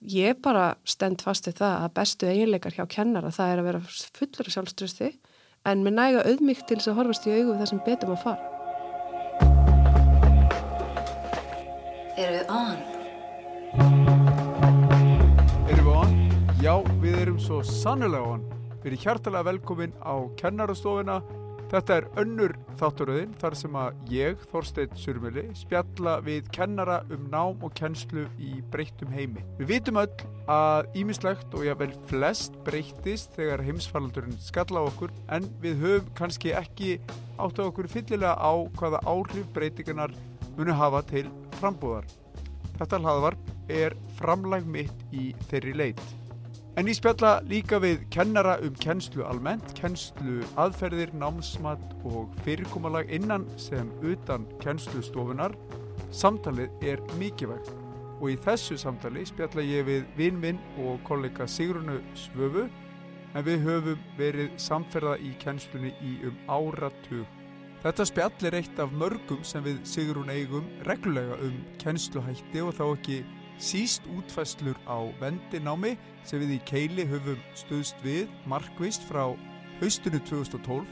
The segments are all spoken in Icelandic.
ég bara stend fast í það að bestu eiginleikar hjá kennara það er að vera fullur af sjálfströsti en með næga auðmyggt til þess að horfast í augu við það sem betum að fara. Erum við on? Erum við on? Já, við erum svo sannulega on. Við erum hjartalega velkomin á kennarastofuna Þetta er önnur þátturöðin þar sem að ég, Þorstein Surmjöli, spjalla við kennara um nám og kennslu í breyttum heimi. Við vitum öll að ímislegt og jável flest breytist þegar heimsfaldurinn skalla á okkur en við höfum kannski ekki átt á okkur fyllilega á hvaða áhrif breytingarnar munu hafa til frambúðar. Þetta hlaðvarp er framlæg mitt í þeirri leit. En ég spjalla líka við kennara um kennslu almennt, kennslu aðferðir, námsmat og fyrirkomalag innan sem utan kennslustofunar. Samtalið er mikilvægt og í þessu samtali spjalla ég við vinnminn og kollega Sigrunu Svöfu en við höfum verið samferða í kennslunni í um áratug. Þetta spjall er eitt af mörgum sem við Sigrun eigum reglulega um kennsluhætti og þá ekki síst útfæslur á vendinámi sem við í keili höfum stuðst við markvist frá haustunni 2012.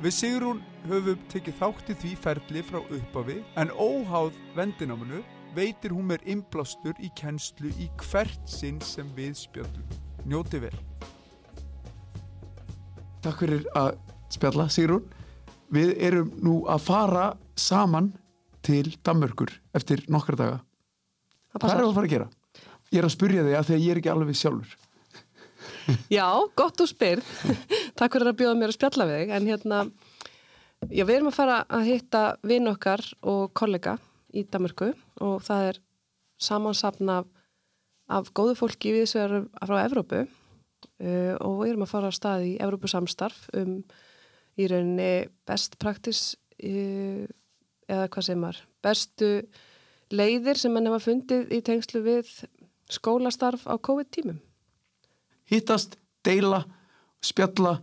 Við Sigrún höfum tekið þátti því ferli frá uppafi en óháð vendináminu veitir hún mér inblástur í kennslu í hvert sinn sem við spjöldum. Njóti vel. Takk fyrir að spjalla Sigrún. Við erum nú að fara saman til Danmörkur eftir nokkra daga. Hvað er það að fara að gera? Ég er að spurja þig að þegar ég er ekki alveg sjálfur. Já, gott og spyrð. Takk fyrir að bjóða mér að spjalla við þig. En hérna, já, við erum að fara að hitta vinn okkar og kollega í Damörku og það er samansapna af, af góðu fólki við þessu erum frá Evrópu uh, og við erum að fara á stað í Evrópu samstarf um í rauninni best practice uh, eða hvað sem er bestu leiðir sem mann hefa fundið í tengslu við skólastarf á COVID-tímum? Hittast, deila, spjalla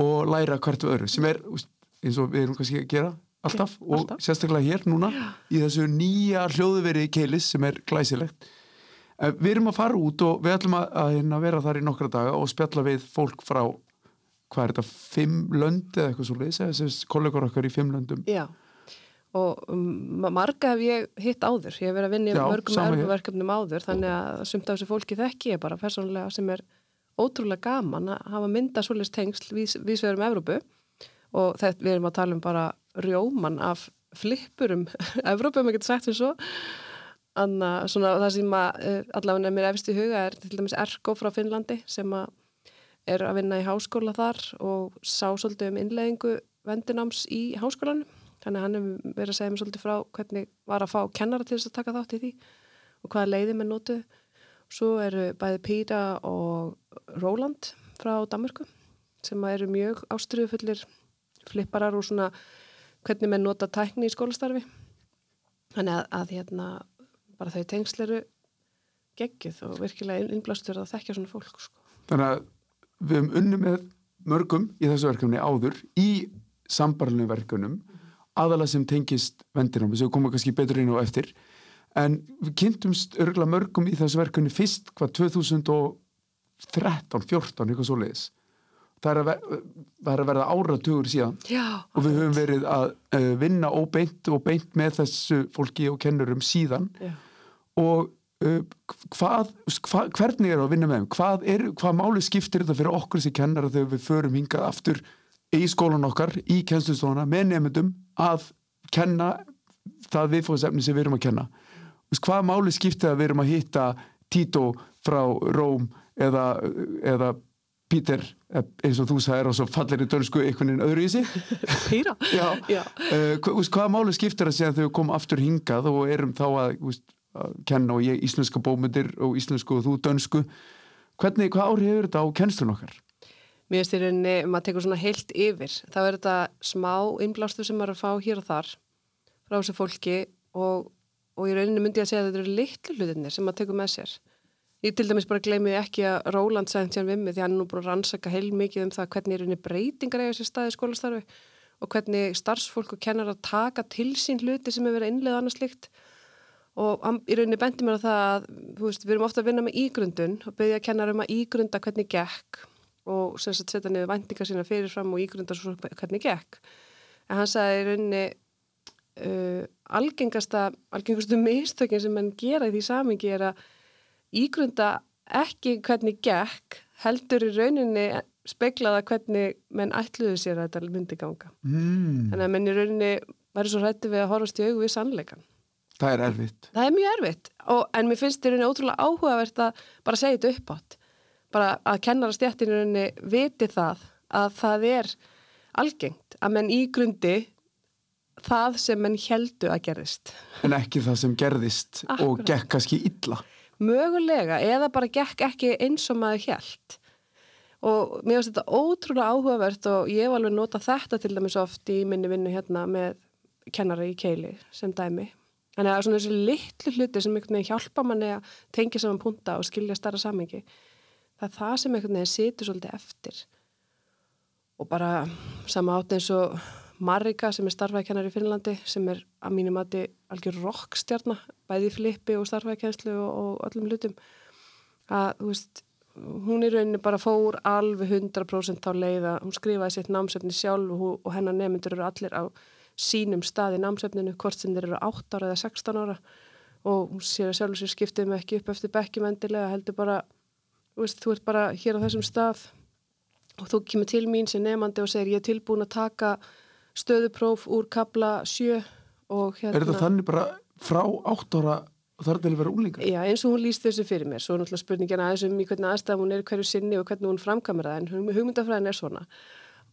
og læra hvert öru sem er eins og við erum kannski að gera alltaf okay, og alltaf. sérstaklega hér núna Já. í þessu nýja hljóðuveri keilis sem er glæsilegt. Eh, við erum að fara út og við ætlum að, að vera þar í nokkra daga og spjalla við fólk frá hvað er þetta, fimm lönd eða eitthvað svo leiðis, kollegur okkar í fimm löndum. Já og um, marga hef ég hitt áður. Ég hef verið að vinna í mörgum erfuverkefnum áður þannig að sumt af þessu fólki þekki ég bara persónulega sem er ótrúlega gaman að hafa mynda svolítið tengsl við, við sverum Evrópu. Og þetta við erum að tala um bara rjóman af flippurum Evrópu, maður getur sagt því svo. Anna, svona, það sem að eh, allavega mér efist í huga er til dæmis Ergo frá Finnlandi sem að er að vinna í háskóla þar og sá svolítið um innleðingu vendináms í háskólanum þannig að hann hefur verið að segja mér svolítið frá hvernig var að fá kennara til þess að taka þátt í því og hvaða leiði með nótu svo eru bæði Píra og Róland frá Danmarku sem eru mjög ástriðufullir flipparar og svona hvernig með nota tækni í skólastarfi. Þannig að, að hérna bara þau tengsleru geggjuð og virkilega innblástur að þekkja svona fólk sko. Þannig að við hefum unni með mörgum í þessu verkefni áður í sambarlunum verkefnum aðalega sem tengist vendinámi sem koma kannski betur inn á eftir. En við kynntumst örgulega mörgum í þessu verkunni fyrst hvað 2013, 14 eitthvað svo leiðis það er að, ver er að verða áratugur síðan. Já, og við höfum verið að uh, vinna óbeint og beint með þessu fólki og kennurum síðan. Já. og uh, hvað, hva, hvernig er það að vinna með þeim? Hvað, er, hvað máli skiptir þetta fyrir okkur sem kennara þegar við förum hingað aftur í skólan okkar, í kennslustofana með nefndum að kenna það viðfóðsefni sem við erum að kenna. Hvað máli skiptið að við erum að hitta Tito frá Róm eða, eða Pítur eins og þú sagðir og svo fallir í dönsku einhvern veginn öðru í sig? Já. Uh, hvaða máli skiptir að segja að þau komum aftur hingað og erum þá að, veist, að kenna og ég íslenska bómyndir og íslensku og þú dönsku? Hvernig, hvað áhrif hefur þetta á kennslun okkar? Mér finnst í rauninni, maður tekur svona heilt yfir, þá er þetta smá innblástu sem maður er að fá hér og þar frá þessu fólki og, og í rauninni myndi ég að segja að þetta eru litlu hlutinir sem maður tekur með sér. Ég til dæmis bara gleymi ekki að Róland segði hérna við mig því hann er nú að rannsaka heil mikið um það hvernig í rauninni breytingar eiga sér staði skólastarfi og hvernig starfsfólk og kennar að taka til sín hluti sem er verið innlega annars líkt og í rauninni bendi mér á það að veist, við erum ofta að vinna með ígrundun og beðja að kenna um að ígrunda hvernig gekk og sem sagt setja niður vendingar sína fyrirfram og ígrunda svo hvernig gekk. En hann sagði í rauninni uh, algengasta algengastu mistökin sem hann gera í því samingi er að ígrunda ekki hvernig gekk heldur í rauninni speiklaða hvernig menn ætluðu sér að þetta myndi ganga. Mm. þannig að menn í rauninni verður svo hrætti við að horfast í augu við sannleikan Það er erfitt. Það er mjög erfitt. Og, en mér finnst í rauninni ótrúlega áhugavert að bara segja þetta upp átt bara að kennara stjættinu rauninni viti það að það er algengt að menn í grundi það sem menn heldu að gerðist. En ekki það sem gerðist Akkurat. og gekk kannski illa. Mögulega, eða bara gekk ekki eins og maður held og mér finnst þetta ótrúlega áhugavert og ég hef alveg notað þetta til dæmis oft í minni vinnu hérna með kennara í keili sem dæmi. Þannig að svona þessi litlu hluti sem einhvern veginn hjálpa manni að tengja saman punta og skilja starra samengi það er það sem einhvern veginn situr svolítið eftir. Og bara sama átt eins og Marika sem er starfæðkennar í Finnlandi sem er að mínum að þið algjör rockstjarnar bæði flippi og starfæðkennslu og, og öllum hlutum. Að þú veist hún í rauninni bara fór alveg 100% á leiða, hún skrifaði sitt námsefni sjálf og, og hennar nefndur eru allir á sínum stað í námsefninu hvort sem þeir eru 8 ára eða 16 ára. Og hún sér að sjálf sér skiptið með ekki upp eftir bekkjum endilega heldur bara veist, þú ert bara hér á þessum stað og þú kemur til mín sem nefandi og segir ég er tilbúin að taka stöðupróf úr kabla 7 og hérna Er þetta þannig bara frá 8 ára og þarf til að vera úlingar? Já, eins og hún líst þessu fyrir mér svo er náttúrulega spurningin aðeins um í hvernig aðstæðum hún er hverju sinni og hvernig hún framkamera það en hugmyndafræðin er svona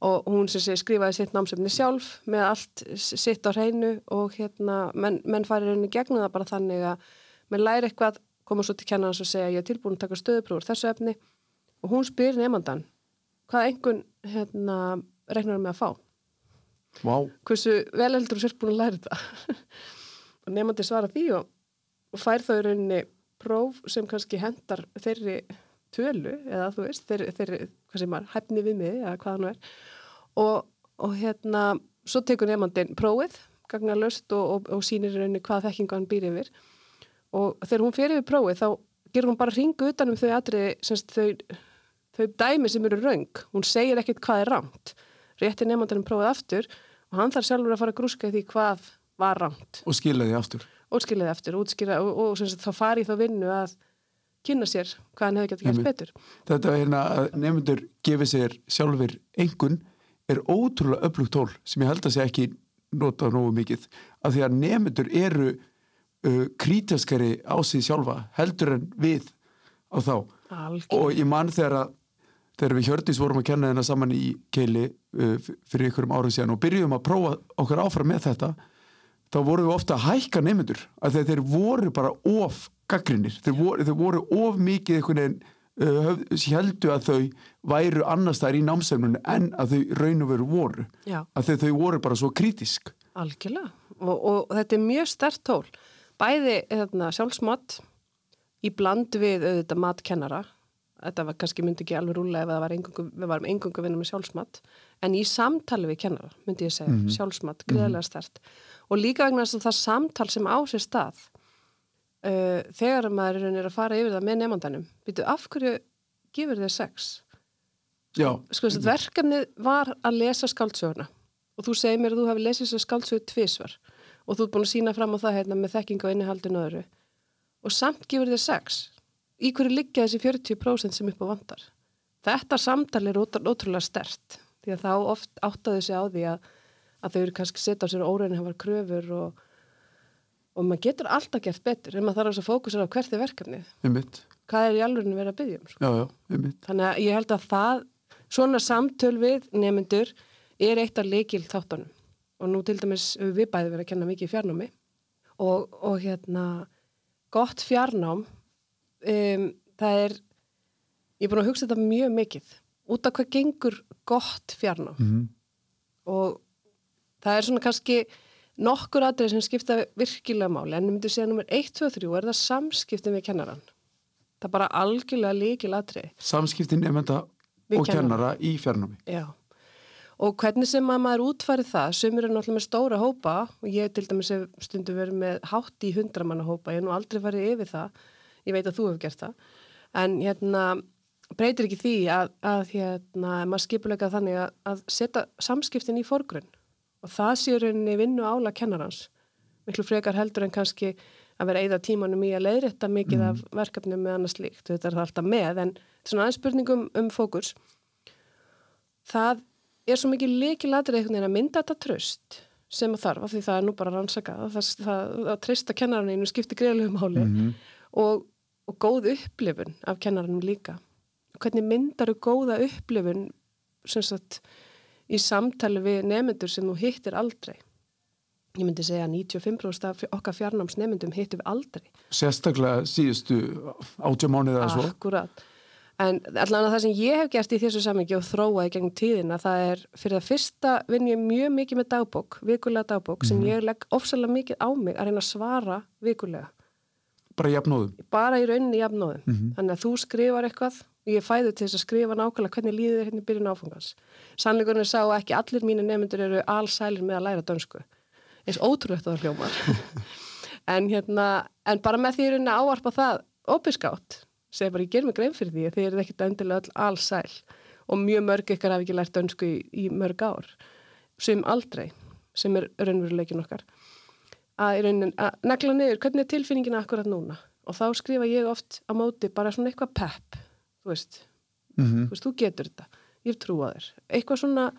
og hún sé skrifaði sitt námsefni sjálf með allt sitt á hreinu og hérna menn, menn farir henni gegnum það bara þannig að menn læri eitthvað, koma svo til kennarnas og segja ég er tilbúin að taka stöðuprúur þessu efni. Og hún spyr nefndan hvað einhvern hérna regnar með að fá? Wow. hversu vel heldur þú sér búin að læra þetta? Og nefnandi svara því og, og fær í rauninni próf sem kannski hendar þeirri tölu eða þú veist, þeirri, þeirri hvað sem er, hæfni við mig eða hvaða nú er. Og, og hérna svo tekur nefnandin prófið gagnar löst og, og, sínir rauninni hvað þekkingu hann býr yfir og þegar hún fer yfir prófið þá gerur hún bara ringu utanum þau semst þau, þau dæmi sem eru raung hún segir ekkit hvað er rámt rétti nefnandin prófið aftur og hann þarf sjálfur að fara að grúska því hvað var rámt og skilja því aftur. Og skilja því aftur útskýra, og semst þá fari þá vinnu að kynna sér hvað hann hefði gett gert betur. Þetta er hérna að nefndur gefið sér sjálfur engun er ótrúlega öflugt tól sem ég held að sé ekki nota nógu mikið af því að nefndur eru uh, krítaskari á sig sjálfa heldur en við á þá. Algjörn. og ég man þegar að þegar við hjörðis vorum að kenna þennan saman í keili uh, fyrir ykkurum árum síðan og byrjum að prófa okkur áfram með þetta þá vorum við ofta að hækka nefndur af því að þeir voru bara of gaggrinir, þeir voru, þeir voru of mikið einhvern veginn uh, heldu að þau væru annars þær í námsefnunum en að þau raun og veru voru. Já. að þau, þau voru bara svo kritisk Algjörlega. Og, og þetta er mjög stert tól bæði hérna, sjálfsmat í bland við auðvitað matkennara þetta var kannski myndi ekki alveg rúlega ef var engungu, við varum engungu vinna með sjálfsmat. En í samtali við kennara myndi ég segja, mm -hmm. sjálfsmat, greiðlega stert mm -hmm. og líka vegna þess að það samtal sem á sér stað uh, þegar maður er að fara yfir það með nefndanum býtu af hverju gefur þér sex? Já. þess að verkefnið var að lesa skáldsöguna. Og þú segir mér að þú hefði lesið þessu skáldsögu tvísvar og þú er búin að sína fram á það hérna, með þekking og innihaldinu öðru. Og samt gefur þér sex. Í hverju liggja þessi 40% sem upp á vandar þetta samtal er ótrúlega stert því að þá oft áttaðu sig á því að, að þau eru kannski setja á sér óreinu hefur kröfur og og maður getur alltaf gert betur en maður þarf að fókusera á hvert er verkefnið. Hvað er í alveg verið að byggja um sko. já, já, þannig að ég held að það svona samtöl við nemyndur er eitt af leikil þáttunum og nú til dæmis við bæði verið að kenna mikið fjarnámi. Og, og hérna gott fjarnám um, það er ég er búin að hugsa þetta mjög mikið. Út af hvað gengur gott fjarnám? Mm -hmm. og það er svona kannski nokkur aðrið sem skipta virkilega máli. En ég myndi segja nummer 1, 2, 3 er það samskiptin við kennaran það er bara algjörlega líkil aðrið Samskiptin nefnda og kennara í fjarnámi. Já, og hvernig sem að maður útfæri það sumir er náttúrulega með stóra hópa og ég til dæmis hef stundu verið með hátt í hundramanna hópa, ég hef nú aldrei farið yfir það ég veit að þú hefur gert það. En hérna breytir ekki því að, að hérna maður skipulega þannig að, að setja samskiptin í forgrunn. Og það sé rauninni vinnu ála kennarans. Miklu frekar heldur en kannski að vera eigða tímanum í að leiðrætta mikið mm. af verkefnum með annars líkt, þetta er það alltaf með en svona aðeins spurningum um fókus. Það er svo mikið leikilatrið einhvern veginn að mynda þetta tröst sem að þarf, af því það er nú bara rannsakað það, það, það að treysta kennarinn skiptir greiðlegu máli mm -hmm. og, og góð upplifun af kennarinnum líka. Hvernig myndar þú góða upplifun sagt, í samtali við nefnendur sem þú hittir aldrei? Ég myndi segja að 95% af okkar fjarnámsnefndum hittum við aldrei. Sérstaklega síðustu átjá mánuðið eða svo. Akkurat En allan að það sem ég hef gert í þessu samengi og þróaði gegnum tíðina, það er fyrir það fyrsta vinn ég mjög mikið með dagbók, vikulega dagbók, sem -hmm. ég legg ofsalega mikið á mig að reyna að svara vikulega. Bara í jafnóðum? Bara í rauninni í jafnóðum. Mm -hmm. Þannig að þú skrifar eitthvað og ég fæði til þess að skrifa nákvæmlega hvernig líðir hérna í byrjun áfangans. Sannleikurinn sá ekki allir mínu nefndur eru allsælir með að læra dönsku. Eins ótrúlegt að það hljómar. en, hérna, en bara með því rauninni áarpa það opiðskátt segja bara ég ger mig grein fyrir því að þið eru ekkert endilega all, alls sæl og mjög mörg ykkar hafi ekki lært önsku í, í mörg ár sem aldrei, sem er raunveruleikin okkar. Að, raunin, að negla niður, hvernig er tilfinningina akkurat núna? Og þá skrifa ég oft á móti bara svona eitthvað pepp þú veist, mm -hmm. þú veist, þú getur þetta. Ég trú að þér, eitthvað svona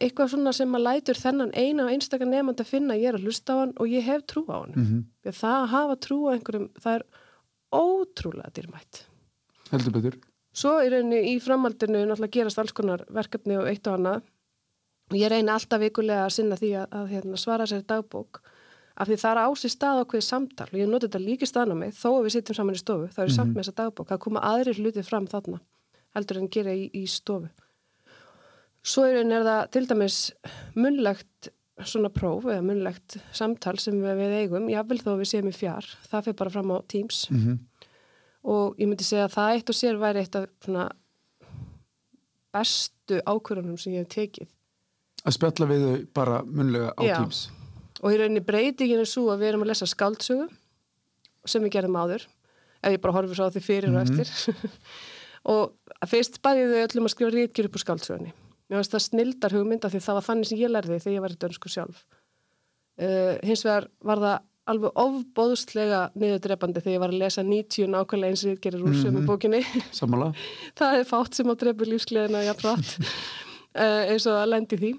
eitthvað svona sem að lætur þennan eina og einstakar nefnand að finna ég er að hlusta á hann og ég hef trú á hann mm -hmm. það að hafa trú á einhverjum, það er ótrúlega dýrmætt. Heldur betur. Svo í rauninni í framhaldinu náttúrulega gerast alls konar verkefni og eitt og annað og ég reyna alltaf vikulega að sinna því að, að hérna, svara sér dagbók af því það er ásið stað okkur samtal og ég noti þetta líki staðna mig þó að við sittum saman í stofu, þá er ég mm -hmm. samt með þessa dagbók að koma aðri hluti fram þarna heldur en gera í, í stofu. Svo er það til dæmis munlegt svona próf eða munlegt samtal sem við, eigum, jável þó við séum í fjár það fyrir bara fram á Teams mm -hmm. og ég myndi segja að það eitt og sér væri eitt af svona bestu ákvörðunum sem ég hef tekið að spjalla við þau bara munlega á Já. Teams og í rauninni breytingin er svo að við erum að lesa skaldsögu sem við gerðum áður ef ég bara horfið svo á því fyrir mm -hmm. og mhm. eftir og fyrst bæðið þau öllum að skrifa rítkjur upp úr skaldsögunni mér finnst það snildar hugmynda því það var þannig sem ég lærði þegar ég var í dönsku sjálf. Uh, hins vegar var það alveg ofbóðslega niðurdrepandi þegar ég var að lesa 90 nákvæmlega eins og ég gerir úr mm -hmm. sömu bókinni það er fátt sem á drepu lífsgleðina ég pratt uh, eins og að lendi því.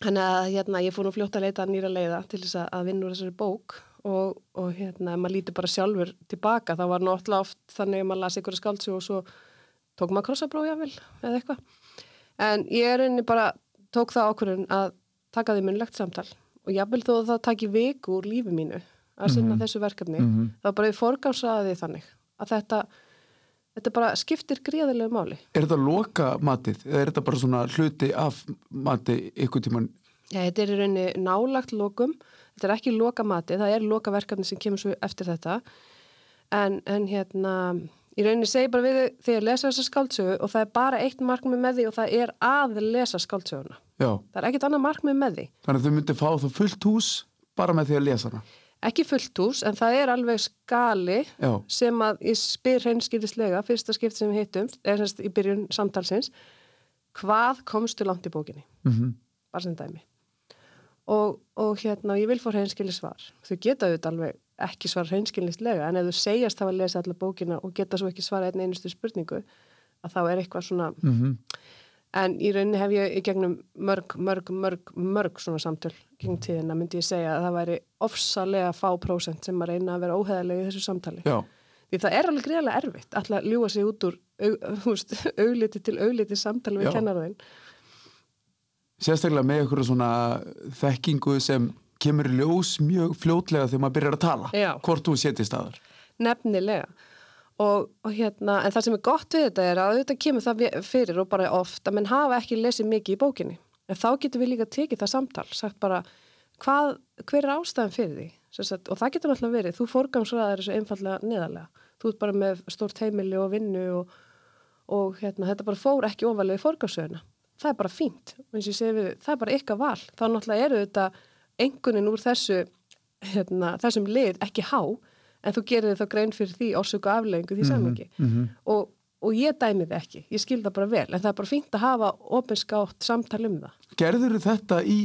Þannig að hérna, ég fór nú fljótt að leita nýra leiða til þess að vinna úr þessari bók og, og hérna, maður líti bara sjálfur tilbaka, það var náttúrulega oft þannig að maður lasi ykkur skáldsug og svo tók maður krossabrója vel eða eitthvað en ég er einni bara tók það ákvörðun að taka því munlegt samtal og jáfnvel þó að það taki viku úr lífi mínu að sinna mm -hmm. þessu verkefni mm -hmm. þá bara ég forgásaði þannig að þetta, þetta bara skiptir gríðilegu máli. Er þetta loka matið eða er þetta bara svona hluti af mati ykkur tíman? Já, þetta er í rauninni nálagt lokum þetta er ekki loka matið, það er loka verkefni sem kemur svo eftir þetta en, en hérna Í rauninni segi bara við þau þegar lesa þessa skáldsögu og það er bara eitt markmið með því og það er að lesa skáldsöguna. Já. Það er ekkit annað markmið með því. Þannig að þau myndi fá þú fullt hús bara með því að lesa hana? Ekki fullt hús en það er alveg skali Já. sem að ég spyr hreinskildislega, fyrsta skipt sem við hittum, er semst í byrjun samtalsins, hvað komstu langt í bókinni? Mm -hmm. Bara sem dæmi. Og, og hérna, ég vil fór hreinskildisvar. Þau geta auðvitað alveg ekki svara hreinskynlistlega en ef þú segjast það að lesa alla bókina og geta svo ekki svara einn einustu spurningu að þá er eitthvað svona mm -hmm. en í rauninni hef ég í gegnum mörg, mörg, mörg, mörg svona samtöl gegn tíðina myndi ég segja að það væri ofsalega fá prósent sem að reyna að vera óheðalega í þessu samtali Já. því það er alveg greiðlega erfitt alltaf ljúa sig út úr augliti til augliti samtali við kennarðin Sérstaklega með ykkur svona þekkingu sem kemur ljós mjög fljótlega þegar maður byrjar að tala Já. hvort þú setist aðar Nefnilega. Og, og hérna, en það sem er gott við þetta er að auðvitað kemur það fyrir og bara ofta menn hafa ekki lesið mikið í bókinni. En þá getur við líka tekið það samtal sagt bara, hvað, hver er ástæðan fyrir því? Sagt, og það getur náttúrulega verið þú fórgangsraðar þessu einfallega neðarlega. Þú ert bara með stórt heimili og vinnu og, og hérna, þetta bara fór ekki ofalega í fórgangsraðuna það er bara fínt. Við, það er bara ykkar val. Þá náttúrulega eru þetta engunin úr þessu hérna, þessum lið ekki há en þú gerir þá grein fyrir því orsöku afleggingu því samangi mm -hmm. og, og ég dæmi þið ekki, ég skil það bara vel en það er bara fínt að hafa ofinskátt samtal um það. Gerður þetta í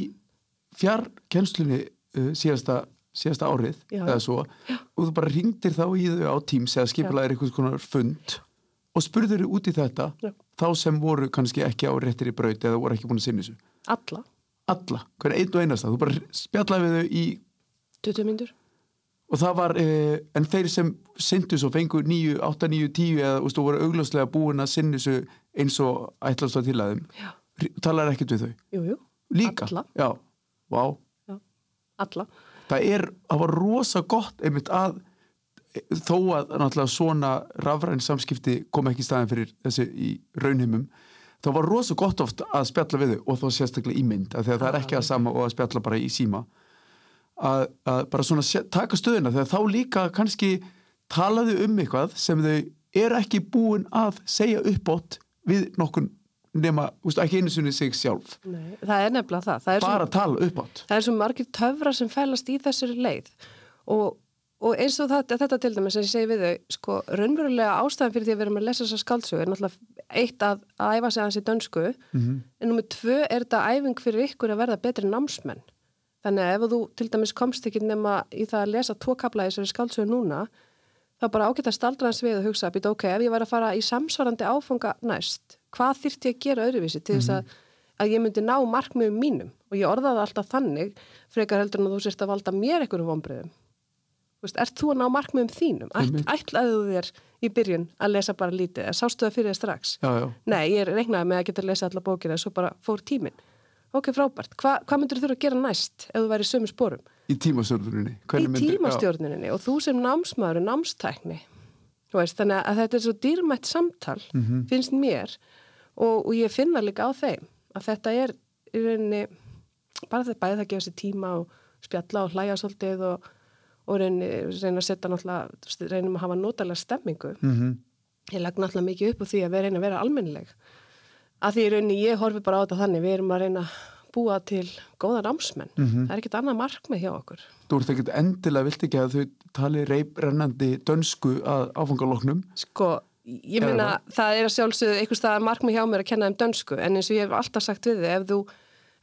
fjarkenslunni uh, síðasta, síðasta árið Já. eða svo Já. og þú bara ringdir þá í þau á Teams eða skipilaðir einhvers konar fund og spurður þau út í þetta Já. þá sem voru kannski ekki á réttir í braut eða voru ekki búin að sinna þessu Alla Alla, hvernig einn og einasta. Þú bara spjallaði við þau í 20 myndur og það var, eh, en þeir sem syndu svo fengu 9, 8, 9, 10 eða þú voru augljóslega búin að þessu eins og ætlast að til að þeim. Talar ekkert við þau? Jújú, jú. Líka? Alla. Já, vá. Já, alla. Það er, það var rosa gott einmitt að þó að náttúrulega svona rafræn samskipti kom ekki í staðin fyrir þessi í raunheimum þá var rosalega gott oft að spjalla við þau og þá sérstaklega í mynd að það er ekki að sama og að spjalla bara í síma. Að, að bara svona taka stöðuna þegar þá líka kannski talaðu um eitthvað sem þau er ekki búin að segja uppbót við nokkun nema, veist, ekki einu sunni sig sjálf. Nei, það er nefnilega það, það bara svo, tala uppbót það er svo margir töfra sem fælast í þessari leið. Og og eins og þetta, þetta til dæmis sem ég segi við þau, sko, raunverulega ástæðan fyrir því að við erum að lesa þessa skaldsögu er náttúrulega eitt að, að æfa sig hans í dönsku mm -hmm. en nummið tvö er þetta æfing fyrir ykkur að verða betri námsmenn þannig að ef þú til dæmis komst ekki nema í það að lesa tvo kapla í þessari skaldsögu núna þá bara ágætt að staldra hans við og hugsa að ok, ef ég væri að fara í samsvarandi áfanga næst, hvað þýrt ég að gera öðruvísi til þess mm -hmm. að, að ég myndi ná markmiðum mínum og ég orðaði alltaf þannig frekar heldur en að þú sérst að valda mér einhverjum vonbröðum veist, ert þú að ná markmiðum þínum? Ætl, ætlaðu þér í byrjun að lesa bara lítið, sástu það fyrir þér strax? Já, já. Nei, ég regnaði með að geta að lesa alla bókina og svo bara fór tíminn. Ok, frábært. Hva, hvað myndur þú þurfa að gera næst ef þú væri í sömu spórum? Í tímastjórnuninni. Í tímastjórnuninni og þú sem námsmaður og námstækni. Veist, þannig að þetta er svo dýrmætt samtal, mm -hmm. finnst mér og, og ég finna líka á þeim að þetta er í rauninni bara þetta bæði það gefa sér tíma og spjalla og hlæja svolítið og og reyna, reyna að setja náttúrulega, reynum að hafa notalega stemmingu. Mm -hmm. Ég lag náttúrulega mikið upp á því að við reynum að vera almennileg. Að því reyni ég horfi bara á þetta þannig, við erum að reyna að búa til góða námsmenn. Mm -hmm. Það er ekkit annað markmið hjá okkur. Þú ert ekkit endilega, vilt ekki að þau tali reybrennandi dönsku að áfangaloknum? Sko, ég minna, það er að sjálfsögðu einhvers það markmið hjá mér að kenna um dönsku, en eins og ég hef alltaf sagt við þið,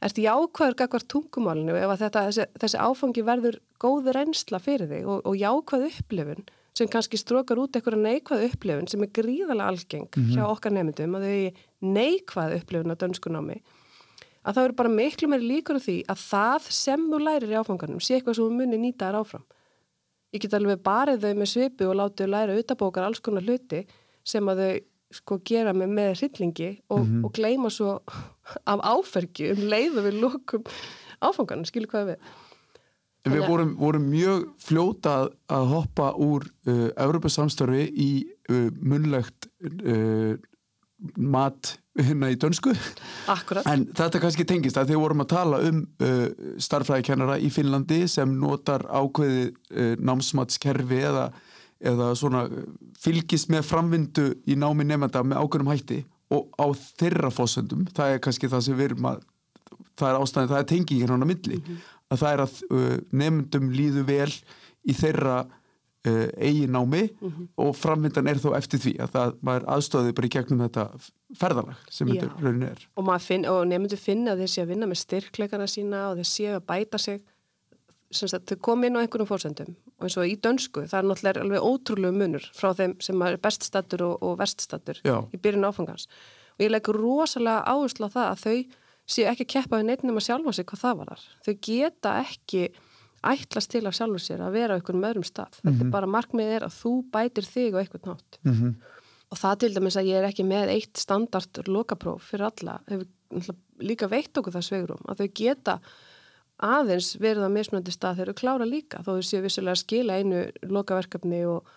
ef þú ert jákvæður gagvar tungumálinu ef þetta, þessi, þessi áfangi verður góður reynsla fyrir þig og, og jákvæð upplifun sem kannski strókar út eitthvað neikvæð upplifun sem er gríðalega algeng mm -hmm. hjá okkar nefndum að þau neikvæð upplifun á dönskunámi að það eru bara miklu meiri líkur því að það sem þú lærir í áfanganum sé eitthvað sem þú munir nýta þér áfram. Ég get alveg barið þau með svipu og látið þau læra utabókar alls konar hluti sem að þau sko gera mig með hryllingi og, mm -hmm. og gleima svo af áfergi um leiðu við lókum áfangan, skilur hvað við Við vorum, vorum mjög fljóta að hoppa úr uh, Európa-samstörfi í uh, munlegt uh, mat hérna í dönsku Akkurat. en þetta kannski tengist að þið vorum að tala um uh, starfræðikennara í Finnlandi sem notar ákveði uh, námsmatskerfi eða eða svona fylgist með framvindu í námi nefnda með ákveðnum hætti og á þeirra fósöndum, það er kannski það sem við erum að það er ástæðin, það er tengingin hann á milli, mm -hmm. að það er að uh, nefndum líðu vel í þeirra uh, eigi námi mm -hmm. og framvindan er þó eftir því að það maður aðstóði bara í gegnum þetta ferðalag sem þetta raunin er. Og, finn, og nefndu finna að þeir sé að vinna með styrkleikana sína og þeir sé að bæta sig Sagt, þau kom inn á einhvern fórsendum og eins og í dönsku, það er náttúrulega alveg ótrúlegu munur frá þeim sem er beststattur og, og verststattur í byrjun áfangans og ég leggur rosalega áherslu á það að þau séu ekki að keppa við neitt nema sjálfa sig hvað það var þar. Þau geta ekki ætlast til af sjálfu sér að vera á einhvern öðrum stað. Mm -hmm. Þetta er mhm. bara markmið er að þú bætir þig á einhvern nátt mm -hmm. og það til dæmis að ég er ekki með eitt standard lokapróf fyrir alla, hefur líka veitt okkur það sveigurum að þau geta aðeins verða mismunandi stað þegar þau klára líka þó þau séu vissulega að skila einu lokaverkefni og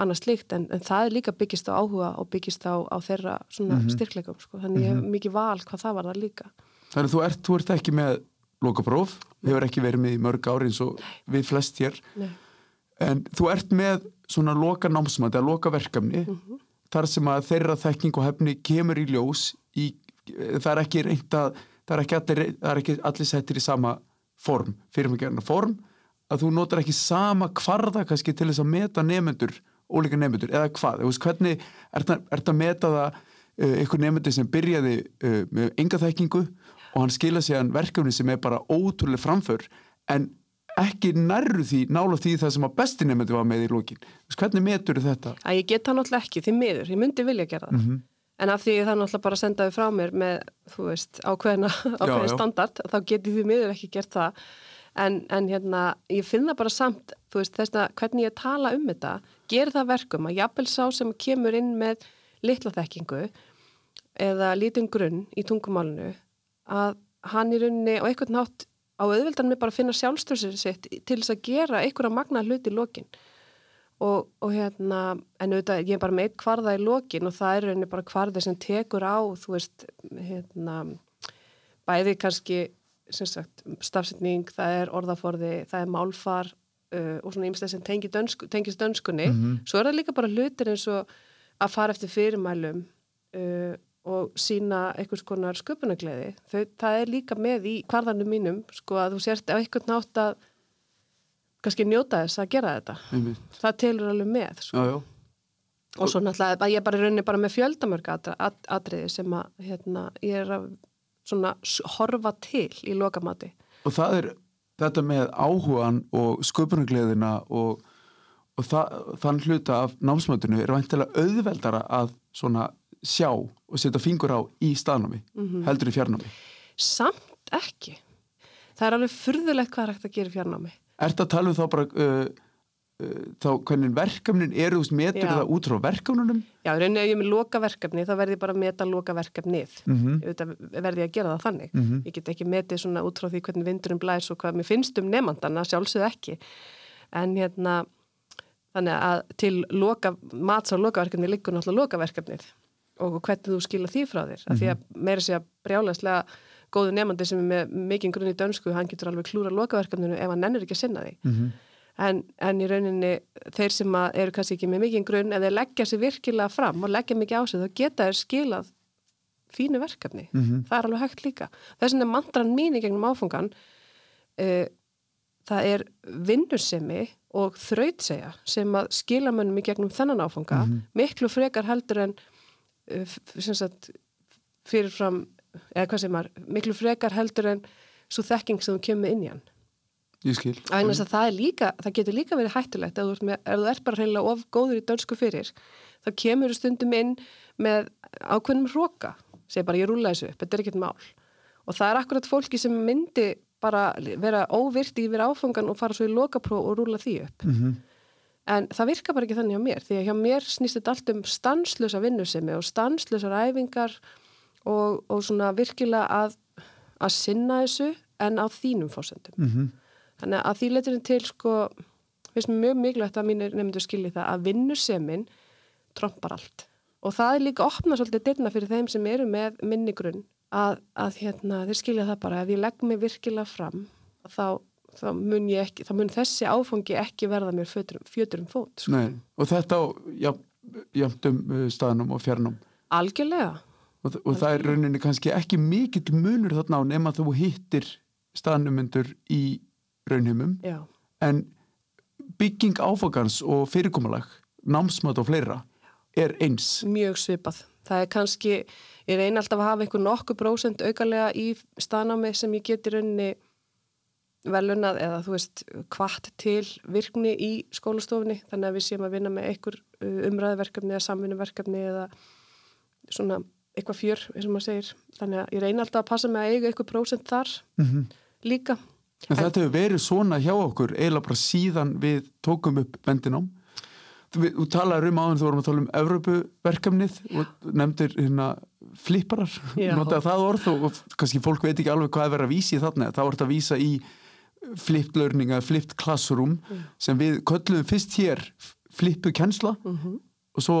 annars líkt en, en það er líka byggist á áhuga og byggist á, á þeirra svona mm -hmm. styrklegum sko. þannig mm -hmm. ég hef mhm. mikið val hvað það var það líka Þannig þú ert, þú ert ekki með lokapróf, hefur ekki verið með í mörg ári eins og við flest hér Nei. en þú ert með svona loka námsmæti að loka verkefni mm -hmm. þar sem að þeirra þekking og hefni kemur í ljós í það er ekki reynd að það er ekki allir, er allir settir í sama form, fyrirmækjarnar form að þú notar ekki sama kvarða kannski til þess að meta nefnendur ólíka nefnendur eða hvað, veist, hvernig er þetta að meta það uh, einhver nefnendur sem byrjaði uh, með enga þekkingu og hann skila sig að verkefni sem er bara ótrúlega framför en ekki nærru því, nála því það sem að bestinemöndu var með í lókin. Hvernig metur þetta? Að ég get það náttúrulega ekki, því miður, ég myndi vilja gera það. Mm -hmm. En af því það náttúrulega bara sendaði frá mér með, þú veist, ákveðina, ákveðin já, standard, já. þá get ég því miður ekki gert það. En, en hérna, ég finna bara samt, þú veist, þess að hvernig ég tala um þetta, ger það verkum að jafnvel sá sem kemur inn með litla þekkingu eða lítinn grunn í tungumálunu, að hann í rauninni og eitthvað nátt á auðvildan með bara finna sjálfstöðsir sitt til þess að gera einhverja magna hluti í lokin og, og hérna en auðvitað ég er bara með eitt kvarða í lokin og það er rauninni bara kvarði sem tekur á þú veist hérna bæði kannski sagt, stafsending, það er orðaforði það er málfar uh, og svona ymslega sem tengi dönsku, tengist dönskunni mm -hmm. svo er það líka bara hlutir eins og að fara eftir fyrirmælum uh, og sína einhvers konar sköpunagleði það er líka með í kvarðanum mínum sko að þú sért á einhvern nátt að kannski njóta þess að gera þetta Einmitt. það telur alveg með sko. já, já. og svo náttúrulega ég bara raunir bara með fjöldamörg atriði sem að hérna, ég er að svona horfa til í lokamati og það er þetta með áhugan og sköpunagleðina og, og það, þann hluta af námsmöndinu er vantilega auðveldara að svona sjá og setja fingur á í staðnámi mm -hmm. heldur í fjarnámi Samt ekki Það er alveg fyrðulegt hvað er hægt að gera í fjarnámi Er þetta að tala um þá bara uh, uh, þá hvernig verkefnin eru þú veist, metur það út frá verkefnunum? Já, rauninni ef ég er með loka verkefni þá verði ég bara að meta loka verkefnið mm -hmm. verði ég að gera það þannig mm -hmm. ég get ekki metið svona út frá því hvernig vindurum blæs og hvað mér finnst um nefnandana sjálfsög ekki en hérna þannig að til loka, mats á lokaverkefni liggur náttúrulega lokaverkefnið og hvernig þú skila því frá þér. -hmm. Því að mhm. meira sé að brjálæslega góðu nefandi sem er með mikinn grunn í dönsku, hann getur alveg klúra lokaverkefninu ef hann nennir ekki að sinna því. Mm -hmm. en, en í rauninni þeir sem eru kannski ekki með mikinn grunn, ef þeir leggja sér virkilega fram og leggja mikið á sig, þá geta þeir skilað fínu verkefni. Mm -hmm. Það er alveg hægt líka. Þess vegna mandran mín í gegnum áfungan uh, það er vinnursemi og þrautsega sem að skila mönnum í gegnum þennan áfunga mhm. miklu frekar heldur en Eh, sagt, fyrirfram eða hvað sem er, miklu frekar heldur en svo þekking sem þú kemur inn í hann. Ég skil. Það, líka, það getur líka verið hættulegt ef þú, með, ef þú er bara reynilega of góður í dönsku fyrir þá kemur þú stundum inn með ákveðnum hróka segir bara ég rúla þessu upp, þetta er ekkert mál. Og það er akkurat fólki sem myndi bara vera óvirti yfir áfangan og fara svo í lokapróf og rúla því upp. Mm -hmm en það virka bara ekki þannig á mér því að hjá mér snýst þetta allt um stanslösa vinnusemi og stanslösar æfingar og, og svona virkilega að, að sinna þessu en á þínum fórsendum mm -hmm. þannig að því leturinn til sko finnst mér mjög mikilvægt að mínir nefndur skilji það að vinnusemin trompar allt. Og það er líka opna svolítið dyrna fyrir þeim sem eru með minnigrunn að, að hérna, þeir skilja það bara. Ef ég legg mig virkilega fram þá þá mun, ekki, þá mun þessi áfangi ekki verða mér fjötur um fót sko. Nei, og þetta á jæftum uh, staðnum og fjarnum. Algjörlega og, og það er rauninni kannski ekki mikill munur þarna á nema þú hittir staðnumundur í raunheimum. Já. en bygging áfangans og fyrirkomulag námsmat og fleira er eins. Mjög svipað. Það er kannski, ég reyni alltaf að hafa einhver nokkuð prósent aukarlega í staðnámi sem ég geti rauninni velunað eða þú veist kvart til virkni í skólastofni þannig að við séum að vinna með einhver uh, umræðverkefni eða samvinnuverkefni eða svona eitthvað fjör eins og maður segir þannig að ég reyna alltaf að passa með að eiga eitthvað prósent þar mm -hmm. líka En þetta hefur verið svona hjá okkur eiginlega bara síðan við tókum upp vendinám Þú talaður um áðan þú vorum að tala um Evrópuverkefnið og nefndir hérna flipparar, notaði það orð og, og kannski fólk veit ekki alveg hvað er verið að vísi þarna, þá er þetta að vísa í flipped learning eða flipped classroom mm. sem við köllum fyrst hér flippu kjensla mm -hmm. og svo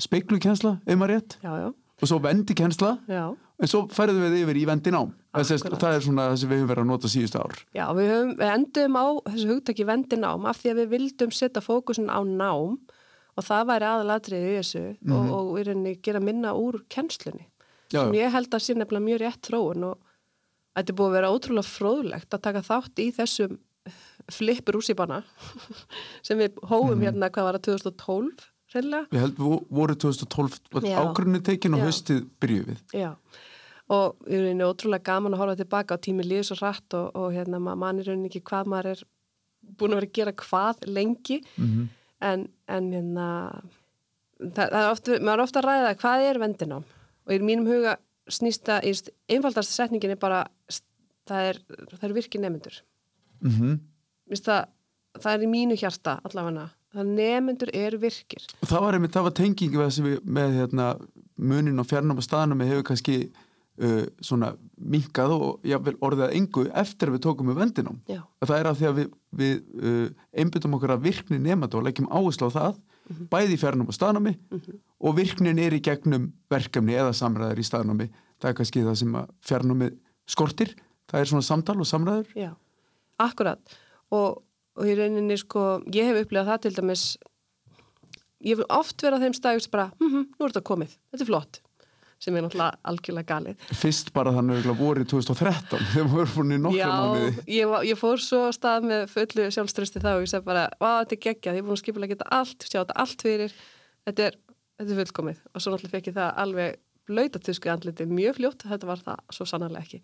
speiklu kjensla, ef maður rétt já, já. Og svo vendi kjensla já. en svo færðum við yfir í vendi nám það er svona það sem við höfum verið að nota síðustu ár. Já, við, höfum, við endum á þessu hugtaki vendi nám af því að við vildum setja fókusin á nám og það væri aðalatrið í þessu mm -hmm. og, og við erum að gera minna úr kjenslunni sem ég held að sé nefnilega mjög rétt þróun og þetta er búið að vera ótrúlega fróðlegt að taka þátt í þessum flipur úsíbana sem við hóum mm -hmm. hérna hvað var það 2012 reyðlega. Við heldum voru 2012 ágrunni tekin og höstið byrjuð við. Já og er einnig ótrúlega gaman að horfa tilbaka á tími líðis og rætt og, og hérna mann er einnig ekki hvað maður er búin að vera að gera hvað lengi mm -hmm. en, en hérna það, það er ofta, maður er ofta að ræða hvað er vendinám og í mínum huga snýst það, einfaldast setningin er bara það er, það er virkið nefnendur mm -hmm. það, það er í mínu hjarta allavega það nefnendur er virkir. Það var, einmitt, það var tengingi með, með hérna, munin og fjarnum og staðnum hefur kannski Uh, svona minkað og jáfnvel orðið að engu eftir að við tókum við vendinum það er af því að við, við uh, einbyttum okkur að virkni nefnda og leggjum áherslu á það mm -hmm. bæði í fjarnum og staðnámi mm -hmm. og virknin er í gegnum verkefni eða samræður í staðnámi. Það er kannski það sem að fjarnumi skortir. Það er svona samtal og samræður. Já, akkurat. Og, og í rauninni sko ég hef upplegað það til dæmis ég hef oft verið á þeim stæðis bara, hm, hm, nú er þetta komið, þetta er flott. Sem er náttúrulega algjörlega galið. Fyrst bara þannig að voru í 2013 þegar við vorum búin í nokkru mánuði. Já, ég, ég fór svo stað með fullu sjálfströsti þá. Og ég segi bara, hvað þetta er geggjað, ég er búin að skipulega geta allt, sjá þetta allt fyrir, þetta er, þetta er fullkomið. Og svo náttúrulega fekk ég það alveg blöytatusku andliti mjög fljótt, þetta var það svo sannarlega ekki.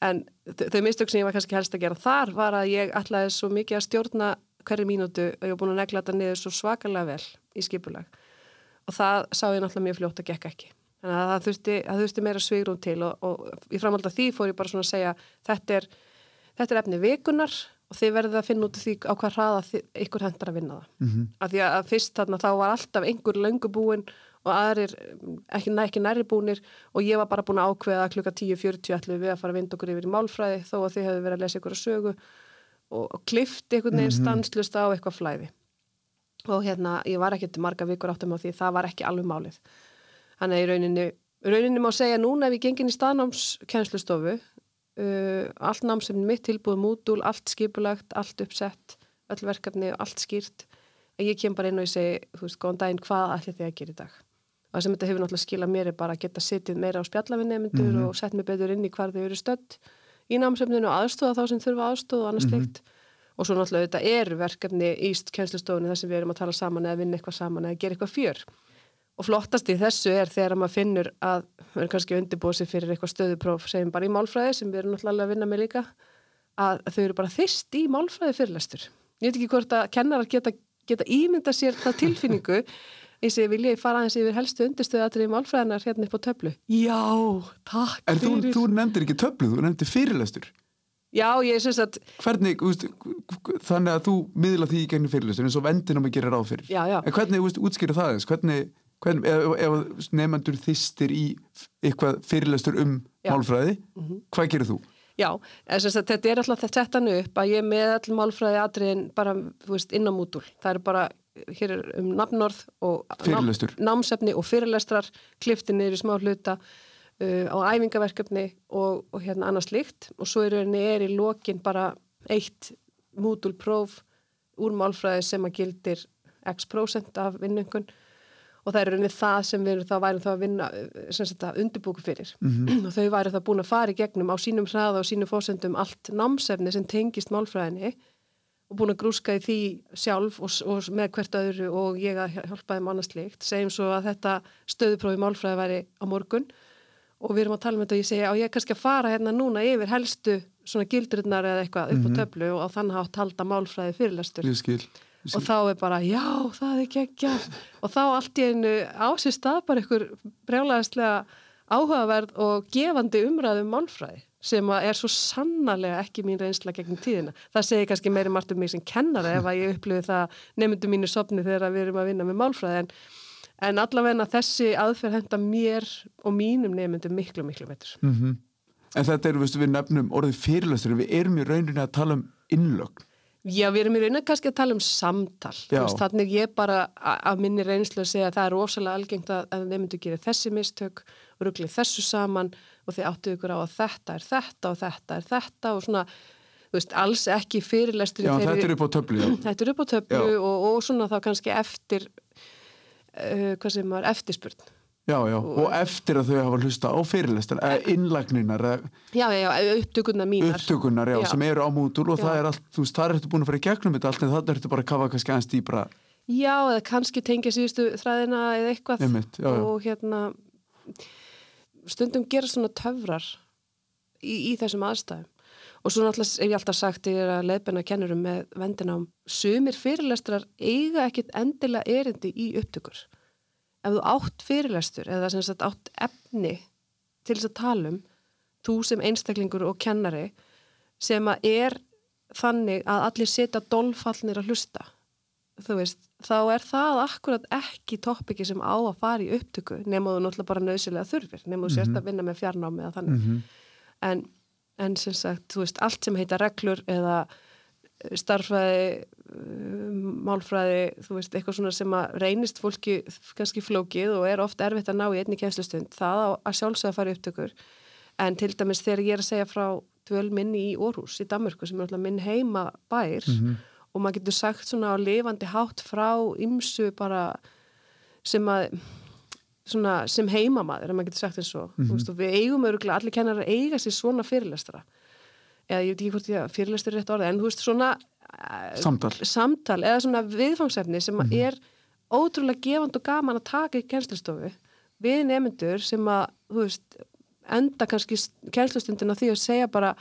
En þau mistök sem ég var kannski helst að gera þar var að ég ætlaði svo mikið að stjórna hverju mínútu og ég var búin að negla þetta niður svo svakalega vel í skipulag. Og það sá ég náttúrulega mjög fljótt að gekka ekki. Þannig að það þurfti, það þurfti meira svigrún til og, og í framhald af því fór ég bara svona að segja þetta er, þetta er efni vikunar og þið verðið að finna út því á hvað hraða ykkur hendar að vinna það. Mm -hmm. af því að fyrst þarna þá var alltaf einhver löngubúin og aðrir ekki, ekki næri búnir og ég var bara búin að ákveða að klukka 10.40 ætlum við að fara að vinda okkur yfir í málfræði þó að þið hefðu verið að lesa ykkur að sögu og, og klifti einhvern veginn -hmm. stanslust á eitthvað flæði og hérna ég var ekki til marga vikur áttum á því það var ekki alveg málið Þannig að í rauninni, rauninni má segja núna ef ég gengin í staðnámskennslustofu, uh, allt námsefni mitt tilbúið mútul, allt skipulagt, allt uppsett, öll verkefni, allt skýrt. En ég kem bara inn og ég segi, þú veist, góðan daginn, hvað ætlir þið að gera í dag? Það sem þetta hefur náttúrulega skilað mér er bara að geta sittið meira á spjallafinnemundur mm -hmm. og sett mig betur inn í hvar þau eru stödd í námsefninu og aðstóða þá sem þurfa aðstóða og annars mm -hmm. slikt. Og svo náttúrulega þetta er verkefni í kennslustofunni þar sem við erum að tala saman eða vinna eitthvað saman eða gera eitthvað fjör. Og flottast í þessu er þegar maður finnur að við erum kannski undirbúið sér fyrir eitthvað stöðupróf, segjum bara í málfræði sem við erum náttúrulega að vinna með líka, að þau eru bara þyrst í málfræði fyrirlestur. Ég veit ekki hvort að kennarar geta, geta ímynda sér það tilfinningu ég vilja ég fara aðeins yfir helstu undirstöðu aðrið málfræðinar hérna upp á töflu. Já, takk en fyrir. En þú, þú nefndir ekki töflu, þú nefndir fyrirlestur. Já, ég syns að... Hvernig, úst, þannig að þú miðla því í gegnum fyrirlestur eins og vendinum að gera ráð fyrir. Já, já. En hvernig, útskýra það eins? Hvernig Hvern, ef, ef nefnandur þýstir í eitthvað fyrirlestur um Já. málfræði, mm -hmm. hvað gerir þú? Já, þetta er alltaf þetta upp að ég með all málfræði atriðin bara veist, inn á mútul. Það er bara hér er um nafnorð og ná, námsefni og fyrirlestrar klifti niður í smá hluta uh, á æfingaverkefni og, og hérna annars líkt og svo er, er í lokin bara eitt mútulpróf úr málfræði sem að gildir x prosent af vinnungun og það er rauninni það sem við þá værum þá að vinna að undirbúku fyrir. Mm -hmm. og þau væri þá búin að fara í gegnum á sínum hraða og sínum fósendum allt námsefni sem tengist málfræðinni og búin að grúska í því sjálf og, og með hvert öðru og ég að hjálpa þeim annars líkt segjum svo að þetta stöðuprófi málfræði væri á morgun og við erum að tala um þetta og ég segja og ég er kannski að fara hérna núna yfir helstu svona gildrunar eða eitthvað upp á mhm. töflu og þannig að halda málfræði fyrirlastur Ég skil og þá er bara já það er geggja og þá allt í einu ásist að bara ykkur brjálæðislega áhugaverð og gefandi umræðum um málfræði sem er svo sannarlega ekki mín reynsla gegn tíðina. Það segir kannski meiri margt um mig sem kennara ef að ég upplifi það nefndu mínu sopni þegar við erum að vinna með málfræði en, en allavegna þessi aðferð henda mér og mínum nefndu miklu miklu betur. Mm -hmm. En þetta er við nefnum orðið fyrirlastur við erum í rauninni að tala um innlögn Já, við erum í rauninni kannski að tala um samtal. Veist, þannig ég bara af minni reynslu að segja að það er rosalega algengt að, að þeim myndu gera þessi mistök og rugglið þessu saman og þeir áttu ykkur á að þetta er þetta og þetta er þetta og svona, þú veist, alls ekki fyrirlestur Já, þetta er upp á töflu Þetta er upp á töflu og, og svona þá kannski eftir uh, hvað sem var eftirspurn Já, já, og, og eftir að þau hafa hlusta á fyrirlestar, eða innlagninar Já, já, upptökunar mínar. Upptökunar, já, Já. sem eru á mútur og Já. það er allt, þú veist, það ertu búin að fara í gegnum þetta allt en það ertu bara að kafa kannski aðeins dýbra Já, eða kannski tengja síðustu þræðina eða eitthvað. Einmitt, já, og hérna stundum gera svona töfrar í, í þessum aðstæðum. Og svo náttúrulega hef ég alltaf sagt ég er að leiðbenna kennurum með vendinám sumir fyrirlestrar eiga ekkit endilega erindi í upptökur ef þú átt fyrirlestur eða sem sagt átt efni til þess að tala um þú sem einstaklingur og kennari sem að er þannig að allir setja dolfallnir að hlusta veist, þá er það akkurat ekki toppiki sem á að fara í upptöku nema þú náttúrulega bara nöðsilega þurfir nema þú sérst að vinna með fjarnámi eða þannig Mhm. en, en sem sagt, þú veist, allt sem heita reglur eða starffræði um, málfræði, þú veist, eitthvað svona sem að reynist fólki kannski flókið og er oft erfitt að ná í einni kemslustund það að sjálfsögða að fara í upptökur. En til dæmis þegar ég er að segja frá dvöl minni í Orhus í Danmörku sem er alltaf minn heima bær og maður getur sagt svona á lifandi hátt frá ymsu bara sem að svona sem heimamaður, ef maður getur sagt eins og mm veist, og við eigum öruglega, allir kennarar eiga sér svona fyrirlestara eða ég veit ekki hvort ég fyrirlestur rétt orðið, en þú veist svona eh, Samtal. samtal eða svona viðfangsefni sem mm er ótrúlega gefand og gaman að taka í kennslustofu við nefnendur sem að, veist, enda kannski kennslustundin á því að segja bara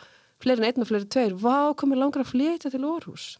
fleiri en einn og fleiri tveir, vá, komið langar að flytja til Orhus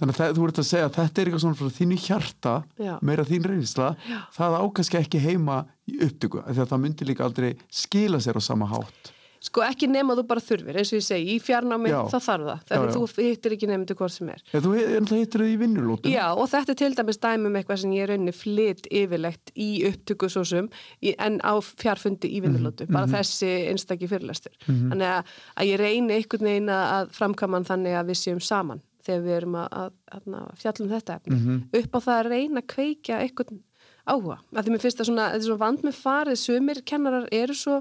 Þannig að þú ert að segja að þetta er eitthvað svona frá þínu hjarta, Já. meira þín reynsla, Já. það ákast ekki heima í upptöku, því að það myndi líka aldrei skila sér á sama hátt. Sko ekki nema þú bara þurfir, eins og ég segi, í fjarnámi þá þarf það, þannig já. þú hittir ekki nefndu hvort sem er. Eða þú hittir þau í vinnulótum. Já, og þetta er til dæmis dæmi um eitthvað sem ég raunni flytt yfirlegt í upptöku svo sem, en á fjarfundi í vinnulótu, bara þessi einstakki fyrirlestur. Þannig að, að ég reyni einhvern veginn að að framkama hann þannig að við séum saman þegar við erum að, að, að, að fjalla um þetta efni. Upp á það að reyna að kveikja einhvern áhuga. Að því mér finnst það svona, þetta er svo vand með farið, sumir kennarar eru svo